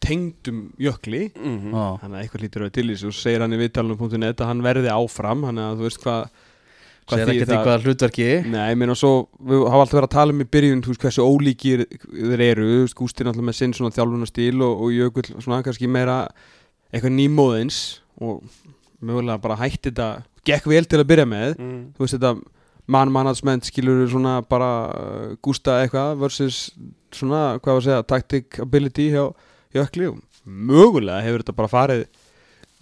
tengdum jökli Mm Já. þannig að eitthvað lítur að til þessu og segir hann í viðtalunum.net að hann verði áfram þannig að þú veist hvað Sér þýðir ekkert hvaða hlutverki? Nei, ég meina svo, við hafa alltaf verið að tala um í byrjun, þú veist, hversu ólíkir þeir eru, þú veist, Gústi er náttúrulega með sinn svona þjálfunastíl og, og Jökull svona kannski meira eitthvað nýmóðins og mögulega bara hætti þetta, gekk vel til að byrja með, Mm. þú veist, þetta man management skilur svona bara uh, Gústa eitthvað versus svona, hvað var að segja, tactic ability hjá Jökli og mögulega hefur þetta bara farið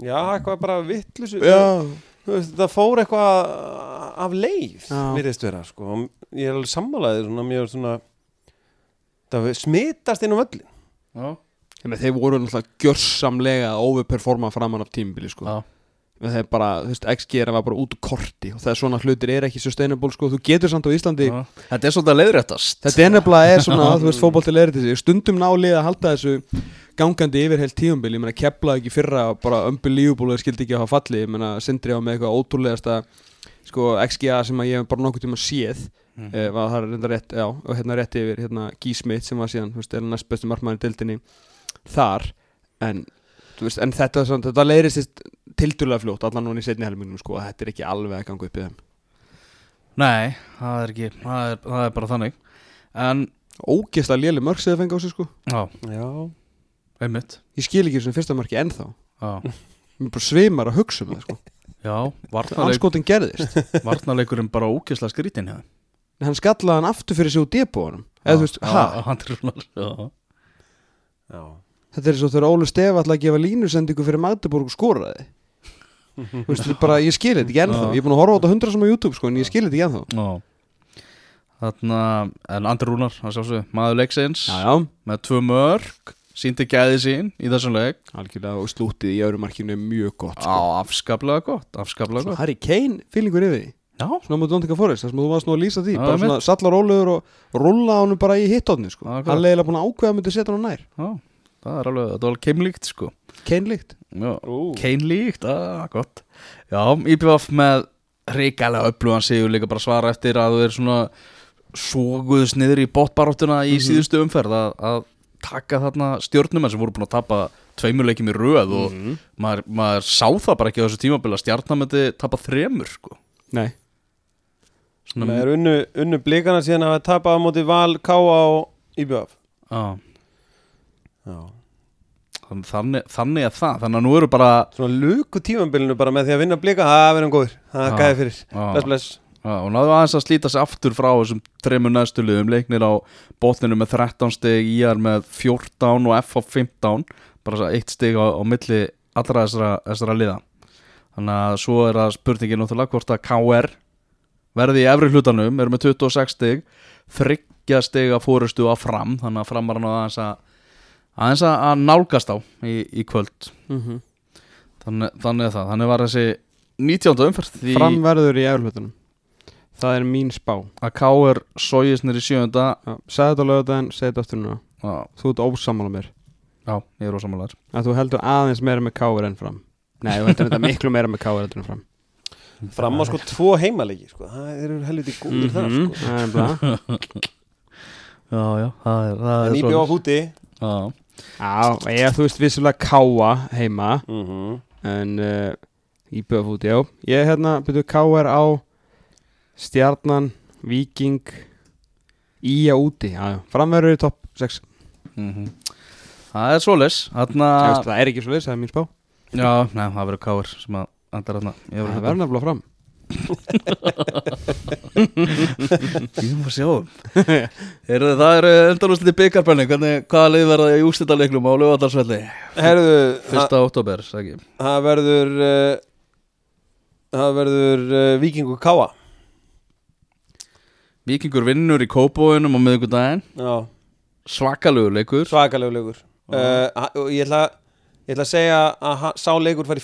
já, eitthvað bara vittlusu Já, veist, þetta fór eitthvað af leið virðist vera sko. ég er alveg sammálaðið svona, mjög svona það smitast inn á völlin Já, þeir voru náttúrulega gjörsamlega að overperforma framan af tímabili sko. það er bara, þú veist, XG var bara út úr korti og það er svona hlutir er ekki sustainable sko, þú getur samt á Íslandi já. Þetta er svolítið að leiðréttast. Þetta er nefnilega er svona, þú veist, til sig. Stundum nálið að halda þessu gangandi yfir heilt tíumbil, ég meina kepla ekki fyrra bara unbelievable, það skildi ekki að hafa falli ég meina, Sindri á með eitthvað ótrúlegasta sko, XGA sem að ég hef bara nokkuð tíma séð mm. var það reynda rétt, já, og hérna rétt yfir hérna Guy Smith sem var síðan, þú veist, er næst bestu markmaður í dildinni þar en, þú veist, en þetta, svona, þetta leirist tildulega fljótt, allan núna í setni helmingnum sko, að þetta er ekki alveg að ganga upp í þeim. Nei, það er ekki Það er, það er bara þannig. En, ógeðslega léli mörg sem það fengi á sig sko. Já, já, einmitt. Ég skil ekki þessum fyrsta marki ennþá. Já, mér bara svimar að hugsa um það sko. Já anskotin gerðist. varnarleikurinn bara ógeðslega skrítin þeim. en hann skallaði hann aftur fyrir sig úr depóanum eða þú veist, er já. þetta er svo þegar Ólu Stef ætla að gefa línusendingu fyrir Magdeburg og skoraði. Þú veist, þetta er bara, ég skil þetta ekki ennþá. Já. ég er búin að horfa á þetta hundra sem á YouTube sko en ég skil þetta ekki ennþá. Já. Þarna, en Andri Rúnar, hann sjá svo Maður leiksins, já, já, með tvö mörg Sýndi gæði sín í þessum leik. Algjörlega og slútið í öðru markinu er mjög gott sko. afskaplega gott Afskaplega Svona gott. Harry Kane, fílingur yfir því. Já, svona mútið Dóntika Forrest, þar sem þú varst nú að lýsa því Já, bara svona sallar rólegur og rulla honum bara í hittóðni sko. Já, hann er eiginlega búin að ákveða að myndi setja hann á nær. Já Það er alveg, þetta var alveg keimlíkt sko. Kane líkt Já, Ú. Keinlíkt, að gott. Já, IPVF með reikalega upplugan sigur líka bara svara eftir að þú er svona svoguðs niður í botbaráttuna í Mhm. síðustu umferð að, að taka þarna stjórnum sem voru búin að tapa tveimur leikjum í röð og Mhm. maður, maður sá það bara ekki á þessu tímabili að stjarnamöndi tapa þremur sko. nei, Svona, Það er unnu, unnu blikana síðan að tapa á móti Val, Káa og IBF á, Já. Þannig, þannig, að það. Þannig að nú eru bara Svona luku tímambilinu bara með því að vinna blika. Það verðum góður, það er gæði fyrir. Bless, bless Já, og náðu aðeins að slíta sig aftur frá þessum þreymur næstu liðum, leiknir á botninu með 13 stig, IR með 14 og F á 15 bara eitt stig á, á milli allra þessara, þessara liða. Þannig að svo er að spurningin náttúrulega hvort að KR verði í efri hlutanum, eru með 26 stig þryggja stig. Að fórustu að fram, þannig að framar hann aðeins að aðeins að nálgast á í, í kvöld. Mm þannig, þannig að það, þannig var þessi 19. umferð því Framverður í eflutunum Það er mín spá. Að K.R. sójist nýri sjönda Já, Segðu þetta á lögudaginn, segðu þetta aftur núna. Já, Þú ert ósamála mér. Já, ég er ósamálar Að þú heldur aðeins meira með káir en fram. Nei, þú heldur þetta miklu meira með káir en fram. Fram á sko tvo heimaleiki sko. Það eru helviti góður þar Mhm, sko. Það er bara já, já, það er, það En er ég bjóð á húti. Já, Já, ég þú veist vissulega káa heima. Mm -hmm. En uh, íbjöðafút, já. Ég hérna byrju káir á Stjarnan, Víking Ía úti. Framverður í topp 6 mhm. Það er svoleis þarna, Það er ekki svo leys, það er mín spá. Já, nei, það verður K.R. sem að andar þarna. Ég Það verður verður nefnilega fram. Ég má sjá Heyrðu, Það eru endalúsliti byggarpenning Hvernig, hvaða lið verða í úrstættarleiknum á það, Fyrsta ég. það verður uh, Það verður uh, Víkingur Káa Víkingur vinnur í kópóinum á miðvikudaginn. Já, Svakalugur leikur. Svakalegu leikur. Uh, Og ég ætla Ég ætla að segja að sá leikur fari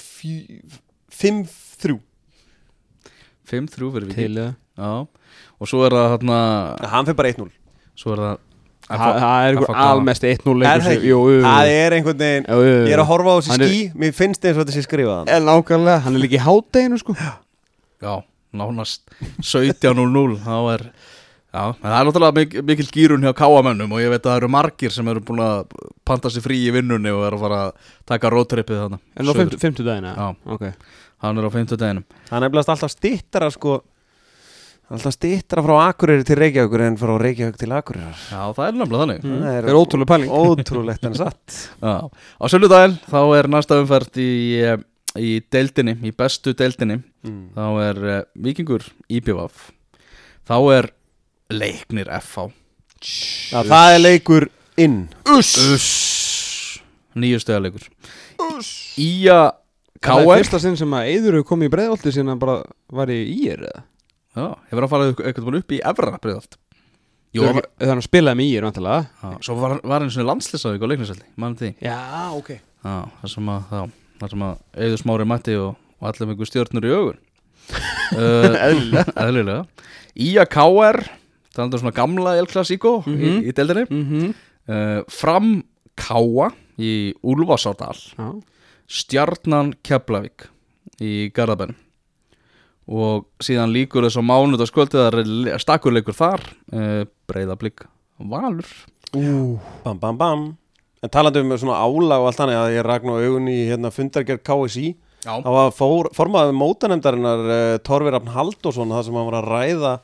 5-3 5-3 fyrir Já. Og svo er það hérna Hann fyrir bara 1-0 Svo er það Það það er einhver almest 1-0 Er leikur það. Það er einhvern veginn Jú, jú, jú. Ég er að horfa á þessi er- skí Mér finnst eins og þetta sé skrifað hann En nákvæmlega, hann er líka í hátteginu sko. Já, nánast 17-0-0 Þá er Já, en það er náttúrulega mik mikil gýrun hjá káamönnum og ég veit að það eru margir sem eru búin að panta sér frí í vinnunni og eru að fara að taka roadtrippið þannig En á 50 dagina Já. Ok. Hann er á 50 deginum Það er nefnilega alltaf stittara sko Alltaf stittara frá Akureyri til Reykjavíkur en frá Reykjavík til Akureyrar. Já, það er nefnilega þannig. Mm. Það Það er ótrúlega pæling. Ótrúlegt en satt. Já, á söndudaginn þá er næsta umferð í, eh, í deildinni, í bestu deildinni mm. þá er uh, Víkingur IPVF þá er Leiknir FH Já, það er leikur inn. Uss! Uss. Nýju stöða leikur. Ía Það er KR fyrsta sinn sem að Eður hefur komið í breiðolti síðan hann bara var í ír Já, hefur að fara eitthvað upp í Jú, það var, Það hann spilaði með ír vantilega svo var, var einu svona leiknisvelli, mann því. Já, ok. Já, það sem að, þá, það sem að Eður Smári mætti og, og allir einhver stjórnur í augun. Uh, Eðlilega. Eðlilega. Ía KR, það er alltaf svona gamla El Clasico í, Mhm. í deildinni. Mm -hmm. uh, Fram Káa í Úlfarsárdal Já. Stjarnan Keflavík í Garðabænum og síðan líkur þess á mánudaskvöldið það er stakkurleikur þar. Uh, breyðablík Valur Ú. Bam, bam, bam En talandi um svona álag og allt þannig að ég ragn á augun í hérna, fundargerð KSI Já, Það var fór, formaður mótanemdarinnar uh, Torfi Rafn Halldórsson það sem hann var að ræða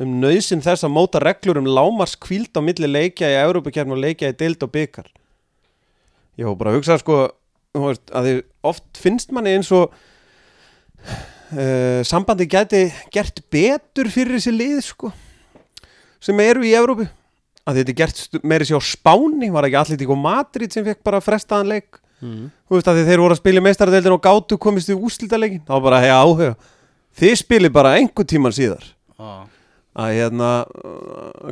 um nöðsin þess að móta reglur um lámars kvíld á milli leikja í Európa-kjarn og leikja í deild og byggar Ég var bara að hugsa sko að því oft finnst manni eins og uh, sambandi gæti gert betur fyrir þessi lið sko sem eru í Európu að þetta er gert meiri sér á Spáni var ekki allir tík og Madrid sem fekk bara frestaðan leik Mm. þú veist að þeir voru að spila meistaradeildin og gátu komist í úrslitaleikin þá bara hei áhuga þið spilið bara einhver tíman síðar Já. að hérna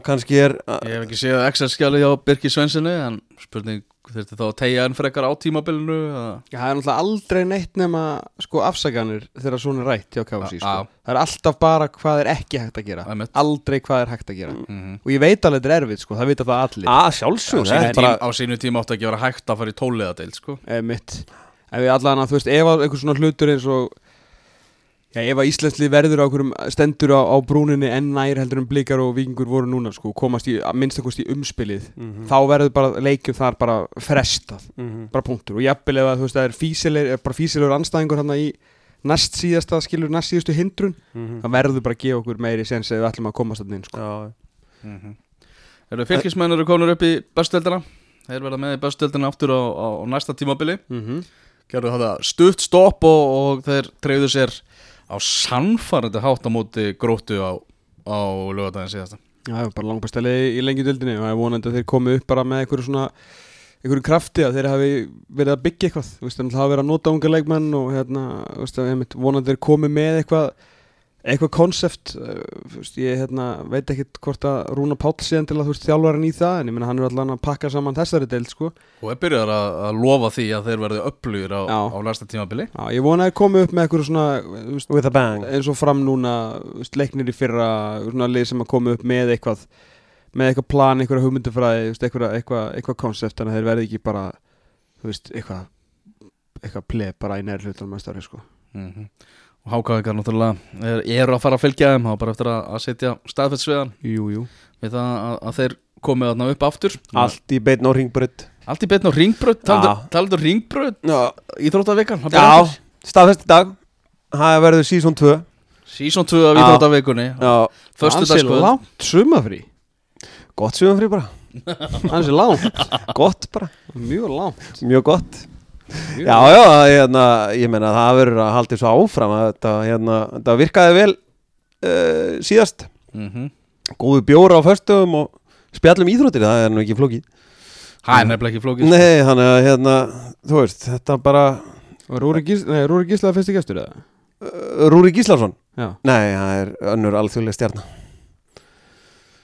kannski er Ég hef ekki séð Excel-skjali hjá Birki Svensinni en spurning þurfti þá að tegja enn frekar á tímabilinu eða- Já, það er náttúrulega aldrei neitt nema sko afsaganir þegar svona er rætt hjá KFC sko. Það er alltaf bara hvað er ekki hægt að gera. Aldrei hvað er hægt að gera Mhm. Og ég veit alveg þetta er erfitt sko, það vita það allir að sjálfsög er tím, bara á sínu tíma átti ekki að vera hægt að fara í tóliðadeild sko. mitt Ef við allan að þú veist, ef að einhver svona hlutur eins og Já, ef að Íslandslið verður á einhverjum stendur á, á brúninni en nær heldur um blikar og vikingur voru núna sko, komast í, að minnstakost í umspilið Mhm. þá verður bara leikjum þar bara frestað Mhm. bara punktur og jafnvel ef að þú veist það er físilegur, er bara físilegur anstæðingur hann í næst síðasta skilur næst síðustu hindrun Mhm. það verður bara að gefa okkur meiri sens ef við ætlum að komast þannig inn sko. Já, mm Eru fylgismenn eru konur upp í bestudeldina Þeir verða með í bestudeldina aftur á, á, á næsta tímabili mm -hmm. Gerðu þetta stutt stopp og, og þeir treyðu sér á sannfærandi hátt á móti gróttu á, á lögadaginn síðasta. Já, það er bara langbæstæli í lengi dildinni og ég vonandi að þeir komi upp bara með einhverju svona einhverju krafti að þeir hafi verið að byggja eitthvað. Það hafa verið að nota unga leikmenn og hérna, veist, að vonandi þeir komi með eitthvað eitthvað konsept uh, veist, ég hérna, veit ekkit hvort að Rúna Páll síðan til að þú veist þjálfara í það en ég meina hann er allan að pakka saman þessari deild sko. Og er byrjar að, að lofa því að þeir verði upplugir á, á næsta tímabili Já, ég vona að koma upp með eitthvað svona þú veist, With a bang eins og fram núna leiknir í fyrra svona lið sem að koma upp með eitthvað með eitthvað plan, eitthvað hugmyndufræði eitthvað, eitthvað, eitthvað konsept þannig að þeir verði ekki bara veist, eitthvað eitthvað pleb bara í nær hlutunum að starfi sko. mm Og hákáðingar náttúrulega er, eru að fara að fylgja þeim var bara eftir að, að setja jú Við það að, að þeir komið þarna upp aftur. Allt í beinn og ringbrödd Allt í betn á ringbröð. Taldu ringbröð Já, Íþróttavikan? Það Já. aftur. staðfest í dag. Það verður season 2 Season 2 af Já, Föstu Ansi dagskvöld langt sumafrí gott sjöfum frí bara. Ansi langt, Gott bara, mjög langt. Mjög gott Já, já, hérna, ég meina það verður að halda svo áfram að þetta, hérna, þetta virkaði vel uh, síðast. Mhm. Góðu bjóra á föstum og spjallum íþróttir, það er nú ekki flókið. Það er nefnilega ekki flókið sko. Nei, þannig að hérna, þú veist, þetta bara Rúri, Gís, nei, Rúri Gísla fyrsti gestur eða? uh, Rúri Gíslason. Já, Nei, það er önnur alþjóðlega stjarnar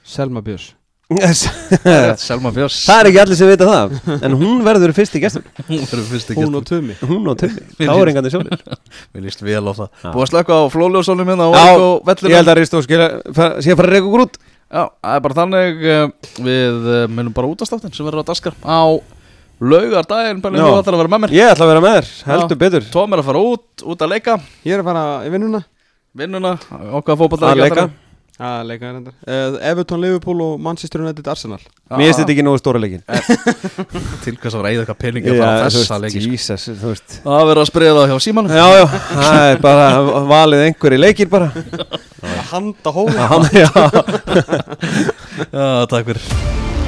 Selma Björns. Það Selma Björns. Er ekki allir sem vita það En hún verður fyrst í gestur Hún verður fyrst ekki Hún og Tumi. Hún og Tummi, þá er engan sjónir. Mér líst vel á það. Já. Búið að slöka á flóljósónum hérna Já, og Ég held að Ristó sé að fara að reyka okkur út. Já, það er bara þannig uh, Við uh, minnum bara útastáttin sem verður á daskar Á laugardaginn Bæli Já. nú ætlar að vera með mér. Ég ætla að vera með þér, heldur betur. Tom er að fara út, út að leika. Ég er að fara í vinnuna. Vinnuna, okkar fótbolta Að leika að leika reyndar. Uh, Everton, Liverpool og Manchester United Arsenal. Mér finnst þetta ekki nógu stóra leikin Til hvers að ræða eitthvað peningi að fara á þessa leiki sko. Jesus, þú veist. Það verður að spriða það hjá símanum. Já, já, það er bara valið einhverju leikir bara. Handa hóða Já, Já, takk fyrir